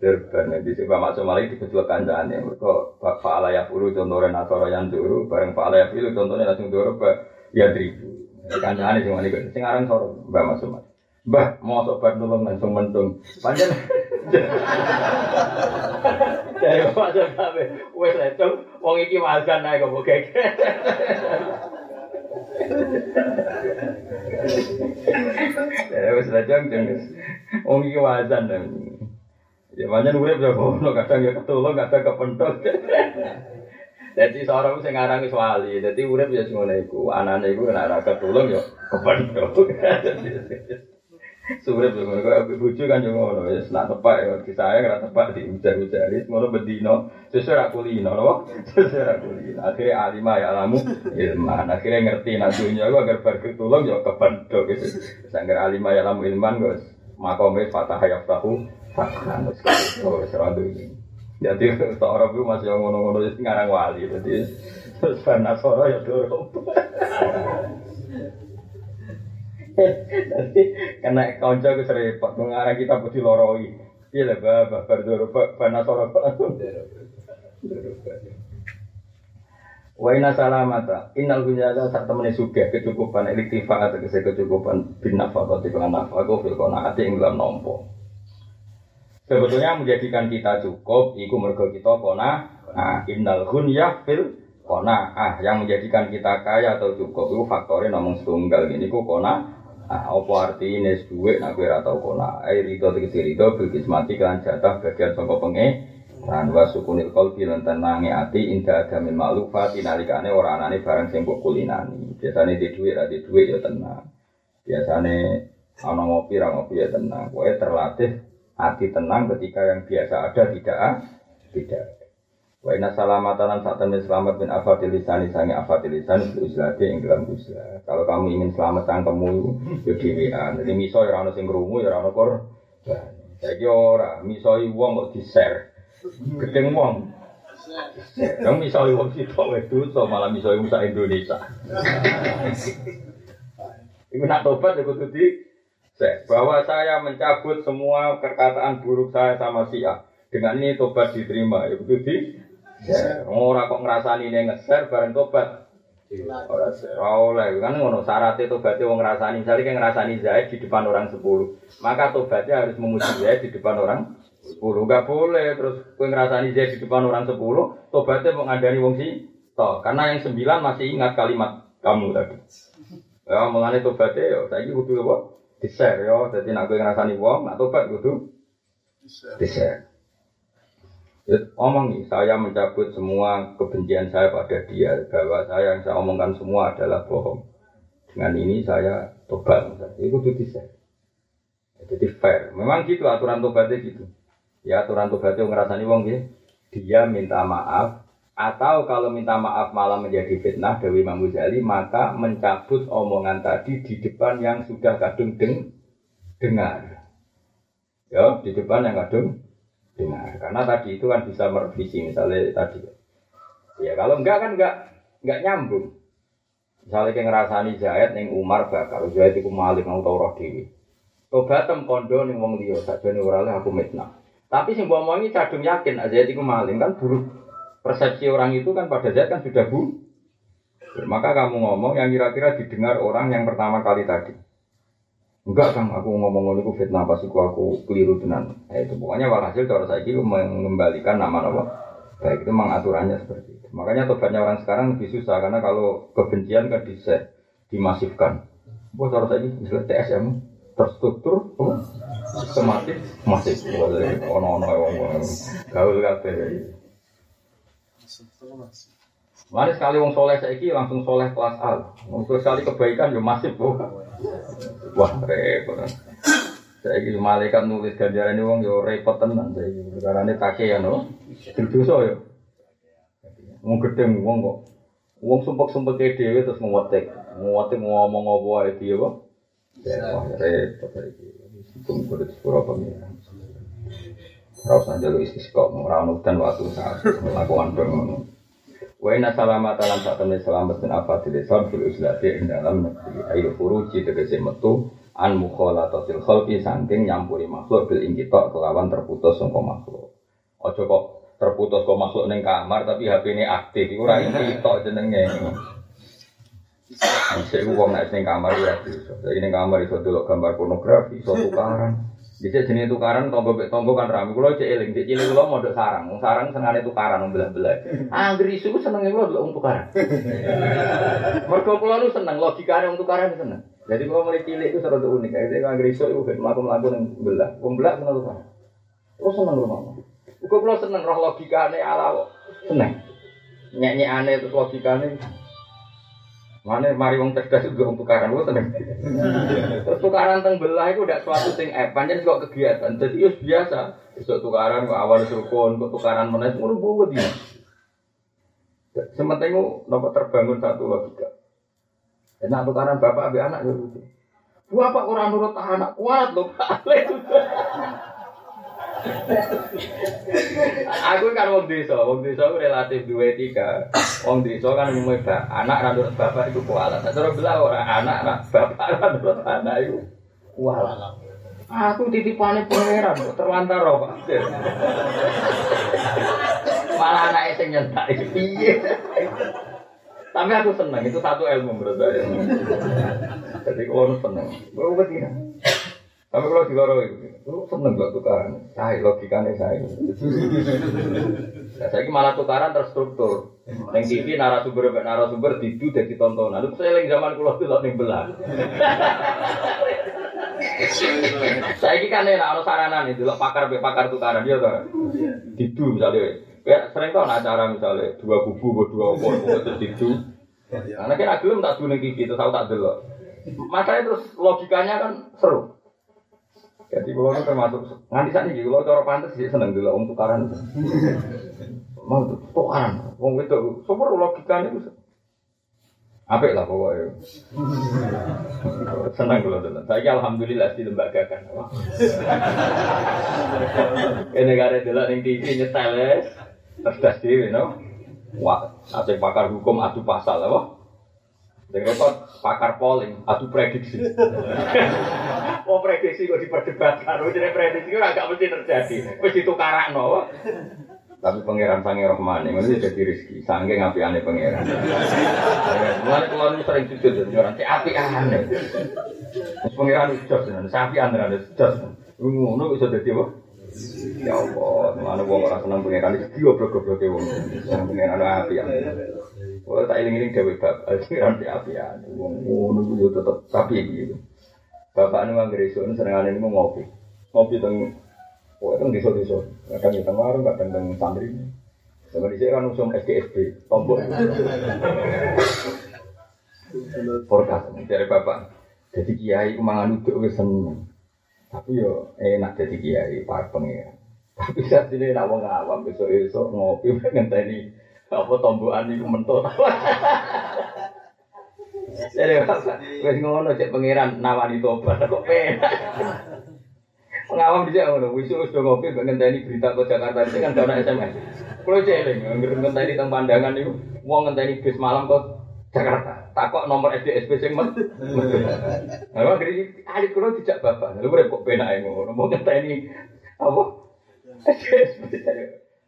Durban di sini Masuk Malik di kecil kancane. Kok fa'ala ya puluh contohnya nasoro yang suruh. Barang fa'ala ya puluh contohnya langsung doro ya ribu. Kancane cuma ini. Sekarang soro Mbak Masuk. Mbah, mau sobat nulung langsung mentung. Panjang. Dari masa sampai wes lecong, wong iki makan naik kok keke. Ya wes lecong jenges. Wong iki wajan Ya banyak urip ya kono kadang ya ketulung kadang kepentok. Jadi seorang sing aran wis wali, dadi urip ya ngono iku. Anane iku nek ora ketulung ya kepentok. Surat ngono kok bojo kan yo ngono wis nak tepak ya disayang ora tepak di ujar-ujari ngono bedino. Sesuai ra kulino lho. Sesuai ra kulino. Akhire alima ya alamu ilman. Akhire ngerti nak dunya ku agar bar ketulung yo kependok gitu sangger alima ya alamu ilman kok makome fatah ya tahu fathan wis wis ra dunya jadi seorang itu masih ngono-ngono wis ngarang wali jadi terus Nasoro ya dorong Nanti kena konco ke serempet, mengarang kita putih loroi. Iya lah, bapak berdoro, bana soro langsung. Wa inna salamata innal gunjata saat temene sugih kecukupan elektifa atau kecukupan bin nafaqati lan nafaqah fil qanaati ing dalam nompo. Sebetulnya menjadikan kita cukup iku mergo kita kona nah innal gunyah fil kona ah yang menjadikan kita kaya atau cukup itu faktornya nomor setunggal ini ku kona Ah, apa artinya duit nak kira tau kona? Itu tegesi itu bilkis mati kan jatah bagian sangka penge. Dan wa sukunil qalbi lan tenange ati inda ada min maklufat nalikane ora anane barang sing mbok kulinani. Biasane di duit ra di duit ya tenang. Biasane ana ngopi ra ngopi ya tenang. Kowe terlatih hati tenang ketika yang biasa ada tidak tidak. Wa inna salamatan saat temen selamat bin afatil lisan sange afatil lisan bil uslati ing dalam uslah. Kalau kamu ingin selamat cangkemmu yo dhewean. Jadi miso ya ana sing krungu ya ana kor. Saiki ora miso wong kok di-share. Gedeng wong. Yang misalnya wong sitok wedu, so malah misalnya musa Indonesia. Ibu nak tobat ya kudu di bahwa saya mencabut semua perkataan buruk saya sama Sia. Dengan ini tobat diterima, ya kudu di Ya, ora kok ngrasani ning ngeser bareng tobat. Ora oleh kan ngono syaratnya tobatnya wong ngrasani. Misalnya kayak ngrasani Zaid di depan orang 10. Maka tobatnya harus memuji Zaid di depan orang 10. Enggak boleh terus kowe ngrasani Zaid di depan orang 10, tobatnya mau ngadani wong si toh. Karena yang 9 masih ingat kalimat kamu tadi. Ya mulane tobatnya yo saiki kudu apa? Di-share yo. Dadi nek kowe ngrasani wong, nak tobat kudu di-share. Omong nih, saya mencabut semua kebencian saya pada dia bahwa saya yang saya omongkan semua adalah bohong. Dengan ini saya tobat, itu tuh bisa. Jadi fair. Memang gitu aturan tobatnya gitu. Ya aturan tobatnya ngerasani wong ya. Dia minta maaf atau kalau minta maaf malah menjadi fitnah Dewi Imam Ghazali maka mencabut omongan tadi di depan yang sudah kadung deng dengar. Ya, di depan yang kadung dengar. Karena tadi itu kan bisa merevisi misalnya tadi. Ya kalau enggak kan enggak enggak nyambung. Misalnya kayak ngerasani Zaid neng Umar bakal Zaid itu malik mau tau roh dewi. Tobatem kondo neng wong liya saja nih orangnya aku mitnah. Tapi sing mbok omongi cadung yakin Zaid itu maling kan buruk. Persepsi orang itu kan pada Zaid kan sudah bu. Maka kamu ngomong yang kira-kira didengar orang yang pertama kali tadi. Enggak kan aku ngomong itu fitnah pas aku aku keliru tenan. Eh, itu pokoknya walhasil cara saya itu mengembalikan nama nama. Baik itu memang aturannya seperti itu. Makanya tobatnya orang sekarang lebih susah karena kalau kebencian kan bisa dimasifkan. Buat cara saya ini misalnya TSM terstruktur, oh, sistematis, masif. Ono ono ono gaul kabeh. Mana sekali wong soleh saiki langsung soleh kelas A. Wong sekali kebaikan ya masif, oh. Wah, repot. Saya ini malaikat nulis ganjaran wong yo repot tenan. Karena ini kakek ya no. Dosa yo. Wong gedeng wong kok Wong sumpek-sumpek dhewe terus nguwetik. Nguwetik ngomong apa dia apa? Ya wah repot iki. Hukum kudu sepuro pengiran. Ora usah njaluk istisqa, ora ono udan waktu saat melakukan ngono. Wa inna salamat alam saat temen selamat apa tidak Islam fil uslati ing dalam negeri ayo furuji tegese metu an mukhalatatil khalqi saking nyampuri makhluk bil ingkita kelawan terputus sangka makhluk. Aja kok terputus kok makhluk ning kamar tapi HP ini aktif iku ora ingkita jenenge. Bisa wong nek ning kamar ya bisa. Jadi ning kamar iso delok gambar pornografi, iso tukaran. Bisa jenis tukaran tombo tombo kan rame. Kulo cek eling, cek cilik kulo modok sarang. Wong sarang senengane tukaran wong belah-belah. Angger isu senenge kulo wong tukaran. Mergo kulo lu seneng logikane wong tukaran seneng. Jadi kulo mulai cilik itu serada unik. Jadi angger isu iku ben mlaku-mlaku ning belah. Wong belah seneng tukaran. Kulo seneng mama. Kulo kulo seneng roh logikane ala. Seneng. Nyek-nyekane terus logikane Mana mari wong cerdas juga untuk tukaran, gue tenang. Terus tukaran teng belah itu udah suatu sing eh panjang kok kegiatan. Jadi itu biasa. Besok tukaran kok awal rukun, kok tukaran mana itu udah bawa dia. Sementing nopo terbangun satu logika. Enak tukaran bapak abe anak ya lucu. Bapak kurang nurut anak kuat loh. Aku kan wong desa, wong desa ku relatif duwe etika. Wong desa kan umumnya anak ra nurut bapak iku kualat. Cara belah ora anak ra bapak ra nurut anak iku kualat. Aku titipane pangeran terlantar Pak. Malah anake sing nyentak piye. Tapi aku seneng, itu satu ilmu menurut saya. Jadi kalau seneng, gue. Tapi kalau di luar itu, lu seneng gak tukaran? Saya logikanya saya. Nah, saya malah tukaran terstruktur. Neng TV narasumber narasumber didu jadi tontonan. Lu saya lagi zaman kulo tuh ning belah. Saya ini kan enak orang saranan itu, pakar pakar tukaran dia tuh. Didu misalnya. Ya sering tau acara misalnya dua kubu, dua opor, terus didu. Karena kan agilum tak dunia gigi, terus aku tak delok. Makanya terus logikanya kan seru. Jadi kalau termasuk nganti saat ini kalau cara pantas sih seneng dulu untuk tukaran. Mau tukaran, wong itu super logikanya itu. Apik lah pokoknya. Senang kalau dulu. Saya alhamdulillah di lembaga kan. Ini gara dulu yang TV nyetel cerdas dewi, no. Wah, ada pakar hukum adu pasal, apa? Yang pakar polling adu prediksi. Oh prediksi kok diperdebatkan, jadi prediksi itu agak mesti terjadi, mesti tukaran, no. Tapi pangeran sange rohmani, ini jadi rezeki, sange ngapi aneh pangeran. Mulai keluar ini sering jujur jadi orang cek api aneh. Terus pangeran itu jos, sapi aneh ada jos. Ngono bisa jadi apa? Ya Allah, mana wong ora seneng pangeran iki goblok-goblok e wong. Seneng pangeran api aneh. Oh tak iling-iling dewe bab, pangeran api aneh. Wong ngono ku yo tetep tapi gitu. Bapak nu anggere esuk senengane niku ngopi. Ngopi teng Oh, itu desa-desa. Kadang di tengah warung, kadang teng santri. Sama di kan usum SDSB, tombol. Forecast, dari bapak. Jadi kiai mangan uduk wis seneng. Tapi yo enak jadi kiai, pak pengen. Tapi saat ini nak wong awam besok besok ngopi ngenteni apa tombokan itu mentut. Jadi wis ngono cek pangeran nawani tobat kok penak. Pengawam bisa ngono, wisu wis ngopi mbek ngenteni berita ke Jakarta ini kan ana SMS. Kulo celing ngenteni teng pandangan niku wong ngenteni bis malam ke Jakarta. Takok nomor SDSP sing men. Lah ngeri alit kulo dijak bapak. Lha kok penake ngono. Mau ngenteni apa? SDSP.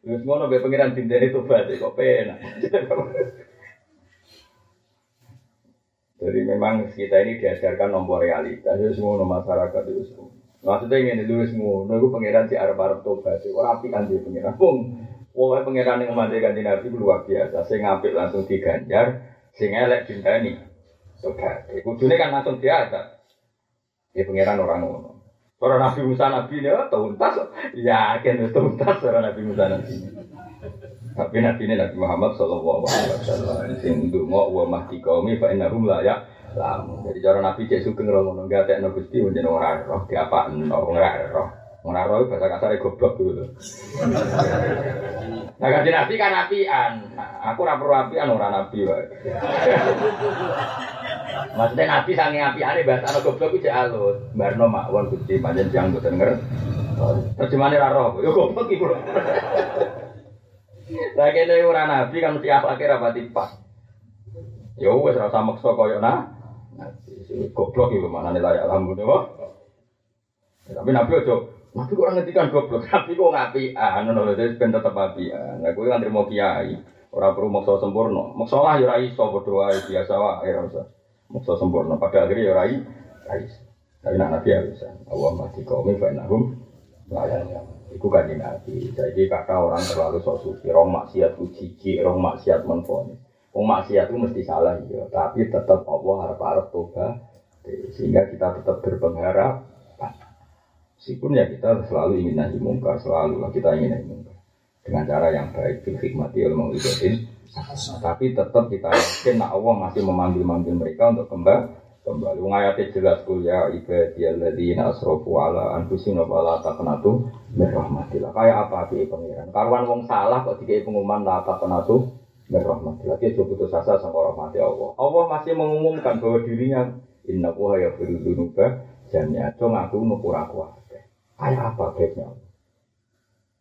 Wis ngono be pengiran dindene tobat kok penak. Jadi memang kita ini diajarkan nomor realitas, jadi semua masyarakat itu semua. Maksudnya ingin dulu semua, nunggu pangeran si Arab Arab tobat, orang api kan dia pangeran. Pung, pokoknya pangeran yang mati ganti nabi luar biasa. Saya ngambil langsung diganjar, sing elek ini tobat. Kudunya kan langsung diada. Ya pangeran orang ngono. Orang Nabi Musa Nabi ini, oh, tuntas, yakin tuntas orang Nabi Musa Nabi. Tapi Nabi ini Nabi Muhammad Sallallahu Alaihi Wasallam. Sing dungo wa mahdi kaumi fa innahum la ya. Jadi cara Nabi cek sugeng rono enggak tek no Gusti menjen ora roh diapa no ora roh. Ora roh bahasa kasar goblok gitu. Nah kan nabi kan. Nah, aku ora perlu apian ora nabi wae. Maksudnya nabi sange apiane bahasa goblok ku jek alus. Barno makwon Gusti panjen jang boten ngerti. Terjemahane roh. Yo goblok iku. Lah kene ora nabi kan mesti akhlake ra pati pas. Yo wis ora usah maksa koyo nah. Goblok iku manane layak alhamdulillah. Tapi nabi ojo Nabi kok ngetikan goblok, tapi kok ngapi, ah, ngono lho, jadi ben tetep api, ah, nah, gue kan terima kiai, orang perlu maksa sempurna, maksa lah ya rai so berdoa biasa wah, ya rasa, maksa sempurna, pada akhirnya ya tapi nak nabi ya bisa, Allah mati kaumi, fainahum, layaknya, itu kan nabi, jadi kata orang terlalu sok suci, rong maksiat uji, rong maksiat menfoni, rong maksiat itu mesti salah ya, tapi tetap Allah harap-harap toba, sehingga kita tetap berpengharap, Meskipun ya kita selalu ingin nahi mungkar, selalu lah kita ingin nahi mungkar. Dengan cara yang baik, bil hikmati ilmu. Tapi tetap kita yakin Allah masih memanggil-manggil mereka untuk kembali kembali. Ngayatnya jelas kuliah ibadiyalladzina asrofu ala anfusina wala taqnatu min rahmatillah. Kayak apa di pangeran? Karuan wong salah kok dikai pengumuman la taqnatu min rahmatillah. Dia coba putus asa sama rahmati Allah. Allah masih mengumumkan bahwa dirinya inna wa ya firudunuba jamnya. Cuma aku nukura kuat. Kayak apa baiknya?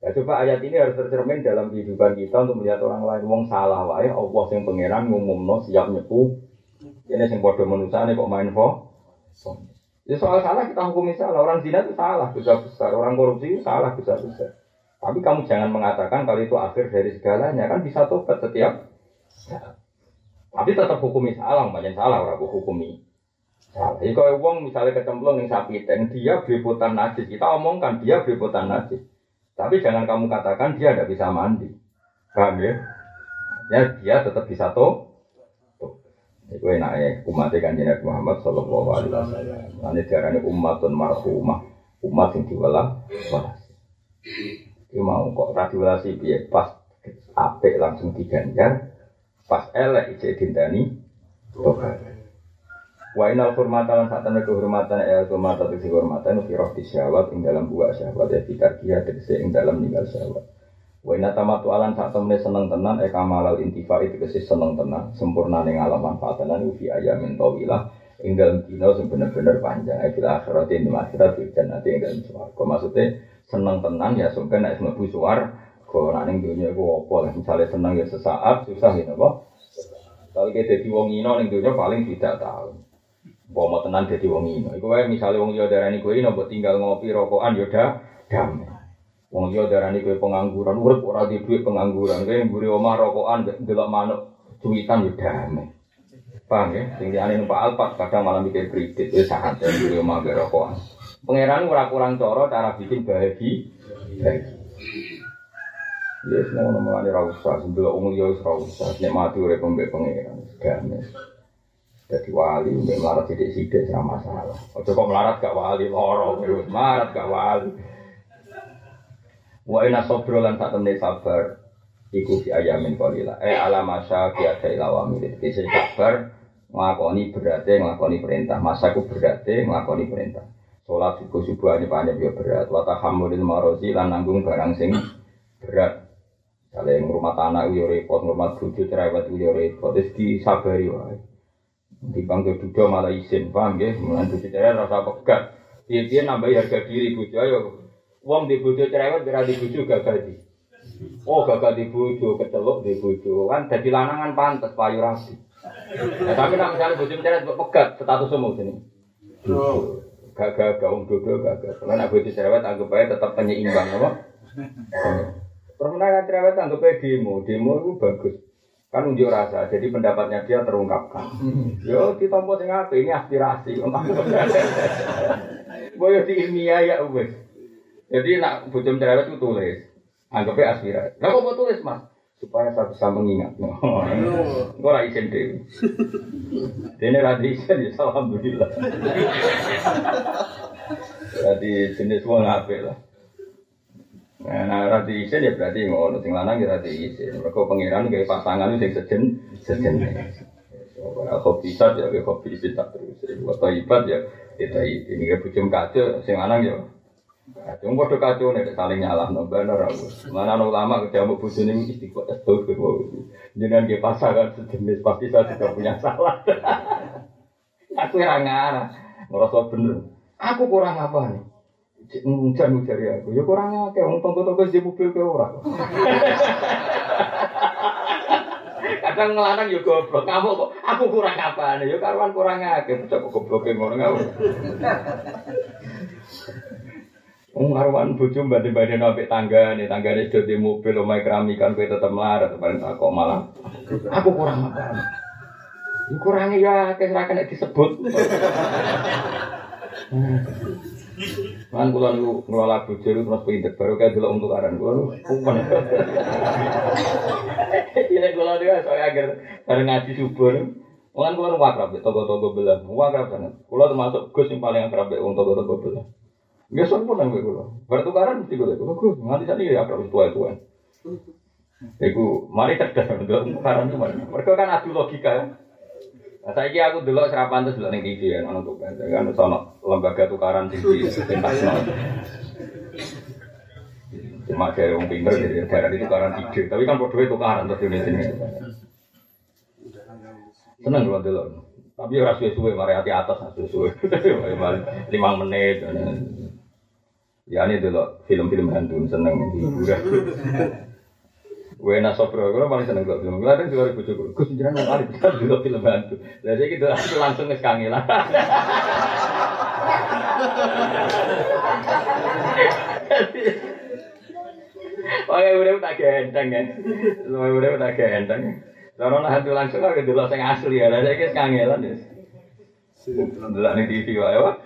Ya coba ayat ini harus tercermin dalam kehidupan kita untuk melihat orang lain. Wong salah wae, Allah yang pangeran ngumumno siap nyepu. Ini yang bodoh manusia kok main fo. Ya soal salah kita hukumi salah. Orang zina itu salah besar besar. Orang korupsi itu salah besar besar. Tapi kamu jangan mengatakan kalau itu akhir dari segalanya kan bisa tobat setiap. Tapi tetap hukumi salah, banyak salah orang hukumi. Salah. Jadi kalau uang misalnya kecemplung yang sapi dan dia beributan najis, kita omongkan dia beributan najis. Tapi jangan kamu katakan dia tidak bisa mandi. Paham ya? Ya dia tetap bisa toh. Itu enak ya umat kan Nabi Muhammad Shallallahu Alaihi Wasallam. Ini umat umatun marhumah, umat yang diwalah walas. Itu mau kok radiolasi biar pas apik langsung diganjar, pas elek ijek dintani tobat. Wa inal hurmata lan sak temne kehormatan ya hurmata tegese kehormatan fi roh syahwat ing dalam buah syahwat ya fikar kia tegese ing dalam ninggal syahwat. Wa inna tamatu alan sak temne seneng tenan e kamalal intifa itu tegese seneng tenan sempurna ning alam manfaatan lan fi ayamin tawilah ing dalam dina sing bener-bener panjang e fil akhirat ing akhirat fil jannati ing dalam swarga. Maksudnya seneng tenan ya sampai nek mlebu kok nek ning dunya iku apa misalnya seneng ya sesaat susah ya apa kalau kita jadi wong ino ning dunya paling tidak tahu Bawa tenan jadi wong ino. Iku wae misalnya wong yo darani kowe ino buat tinggal ngopi rokokan yo dah damai. Wong yo darani kowe pengangguran, urip ora di duit pengangguran. Kowe mburi omah rokokan delok manuk cuwitan yo damai. Paham ya? Sing diane numpak alpat kadang malam mikir kredit wis ya mburi omah mbek rokokan. Pangeran ora kurang cara cara bikin bahagia. Ya semua nomor ini rausa, sebelah umur ya rausa, nikmati urip pembek pangeran, damai. Jadi wali, mungkin melarat sidik-sidik sama masalah. Ojo kok melarat gak wali, loro, melarat gak wali. Wa ina sobro lan sak temne sabar iku fi ayamin qalila. Eh ala masa ki ada ilawami. Jadi sabar nglakoni berarti nglakoni perintah. Masa ku berarti nglakoni perintah. Sholat subuh subuh aja banyak ya berat. Wata hamulil marozi lan nanggung barang sing berat. Kalau yang rumah tanah uyo repot, rumah bujuk cerewet uyo repot. Terus disabari wae. Dipanggil duda malah izin, paham ya? Mulai bojo cerewet rasa pegat. Dia dia nambah harga diri bojo ayo. Wong di bojo cerewet berarti bojo gagal di. Oh gagal di bojo, kecelok di bojo. Kan jadi lanangan pantas payu rapi. Ya, tapi nak misalnya bojo cerewet pegat status semua sini. Gagal gaung dodo gagal. Kalau nak bojo cerewet anggap aja tetap penyeimbang apa? Pernah kan cerewet anggap aja demo, demo itu bagus kan unjuk rasa jadi pendapatnya dia terungkapkan yo ditompo sing apa ini aspirasi boyo di ilmiah ya wes jadi nak bujum cerewet itu tulis. Anggapnya aspirasi. Lah kok tulis mas? Supaya saya bisa mengingat. Gue ora izin ini radi izin ya alhamdulillah. Jadi jenis semua ngapain lah. Nah, rati isin ya berarti ngono, sing lanang ya rati isin. Mereka pangeran kayak pasangan itu sejen sejen. Kalau kopi sat ya isin tak terus. Atau ibat ya kita ini kayak bujum kaca, sing lanang ya Kacau kode kacau nih saling nyalah no bener aku. Mana no ulama ketemu bujuni istiqomah astagfirullah. Jangan dia pasangan sejenis pasti saya juga punya salah. aku yang ngarah, ngerasa bener. Aku kurang apa nih? Ngujar ngujar ya aku. Ya kurangnya kayak ngomong tonggo-tonggo di mobil ke orang. Kadang ngelarang ya goblok. Kamu kok aku kurang apa nih? Ya karuan kurang. Bocah kok goblok ngono ngono. Wong karuan bojo mbanding-banding ambek tangga nih, tangga nih di mobil omahe keramikan kowe tetep melarat paling tak kok malah aku kurang apa. Ya kurangnya ya akeh ra kena disebut. Kan kula niku ngelola bojo terus pinter baru kayak delok untuk aran kula kumpul. Ini kula niku saya agar bareng ngaji subuh. Kan kula nu wakrab toko-toko belah, wakrab banget. Kula termasuk Gus yang paling akrab wong toko-toko belah. Nggak sopan nang kowe Bertukaran mesti kowe. Gus, nganti tadi ya akrab tua-tua. Iku mari cerdas untuk tukaran cuma. Mereka kan adu logika ya. Nah, saya kira aku dulu serapan terus dulu nih TV ya, tuh kan, sama lembaga tukaran tinggi, internasional. Cuma kayak orang pinter jadi daerah itu tukaran ide, tapi kan bodoh itu tukaran terus di sini. Seneng kalau dulu, tapi orang suwe-suwe, mari hati atas, suwe-suwe, lima menit. Ya ini dulu film-film hantu seneng hiburan. Wena Sobro, gue paling seneng gue film. Gue ada juga ribu cukup. Gue mau kali bisa juga film hantu. Jadi gitu aku langsung ke lah. Oke, udah tak gendeng kan. Semua udah tak gendeng. Karena hantu langsung aku dulu saya asli ya. Jadi kangelan ya. Dulu nih TV wae wah.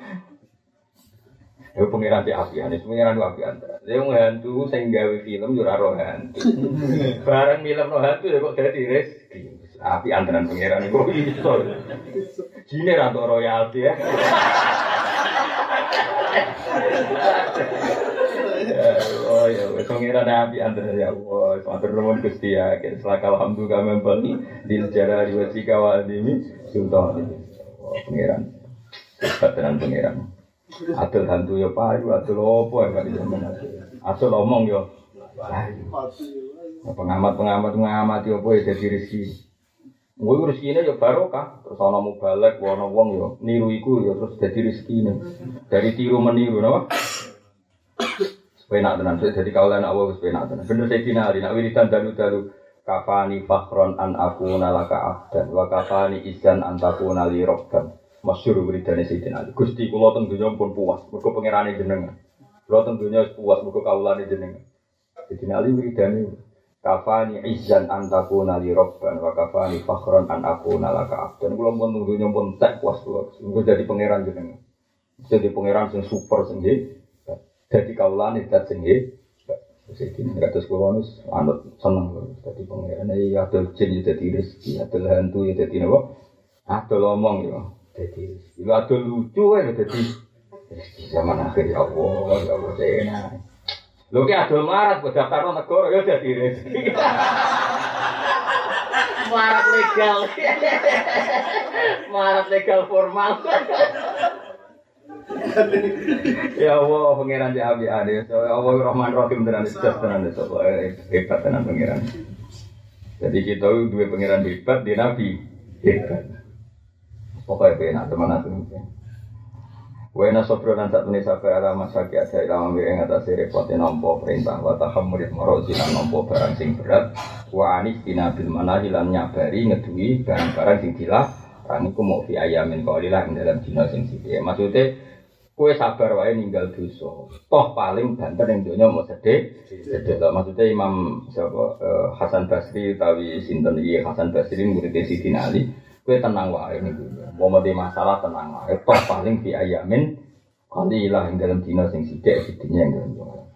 Ya pengiran di apian, itu pengiran di apian. Dia hantu sing gawe film yo ora hantu. Bareng film no hantu ya kok dadi rezeki. Api antaran pengiran iku iso. Jine ra royalti ya. Oh ya, pengiran api antaran ya Allah. Matur nuwun Gusti ya. Selaka alhamdulillah membeli di sejarah riwayat wa adimi sultan. Oh, pengiran. Bateran pengiran. Adol hantu ya payu, adol opo ya kali zaman adol. Omong ya. Pengamat-pengamat mengamati apa ya jadi rezeki. Gue ini ya barokah. Terus ana mubalek, ana wong ya niru iku ya terus jadi rezeki ini. Dari tiru meniru, napa? Penak tenan, jadi kaulan Allah wis penak tenan. Bener saya dinari, nak wiridan dalu-dalu kafani fakhron an aku nalaka abdan wa kafani izan antakuna li robban masyhur wiridane Sayyidina Ali. Gusti kula teng donya pun puas, mergo pangerane jenengan. Kula teng donya puas mergo kawulane jenengan. Sayyidina Ali wiridane kafani izzan antakuna li robban wa kafani fakhron an akuna laka abdan. Kula pun teng donya pun tak puas kula. Mergo dadi pangeran jenengan. Jadi pangeran sing super sing Dadi kawulane dat sing Sayyidina kados kula nus anut seneng dadi pangeran. Ya adol jin ya dadi rezeki, adol hantu ya dadi napa? Adol omong ya. Jadi, itu ada lucu kan, jadi zaman akhir ya Allah, ya Allah, enak. Lho ki adol marat buat daftar negara ya jadi rezeki. marat legal. marat legal formal. ya Allah, pangeran di abi ade. So, Allah Rahman Rahim tenan jelas tenan itu. Hebat tenan pangeran. Jadi kita dua pangeran hebat di Nabi hebat. Pokoknya enak teman aku mungkin. Wena sobro dan saat ini sabar ala masyaki ada ilama yang atas repotnya nompo perintah. Wa tahamurid marozi lan nompo barang sing berat. Wa anis tina bil mana hilan nyabari ngedui barang-barang sing gila. Rani ku mau fi ayamin kaulilah dalam dina sing sithik. Maksudnya kue sabar wae ninggal dosa. Toh paling banter yang dunia mau sedih sedih maksudnya Imam siapa uh, Hasan Basri tawi sinten? Iki Hasan Basri murid Sidin Ali kue tenang wae niku Mau mati masalah tenang lah. Toh paling di ayamin kali lah yang dalam dino sing sidik sidinya yang dalam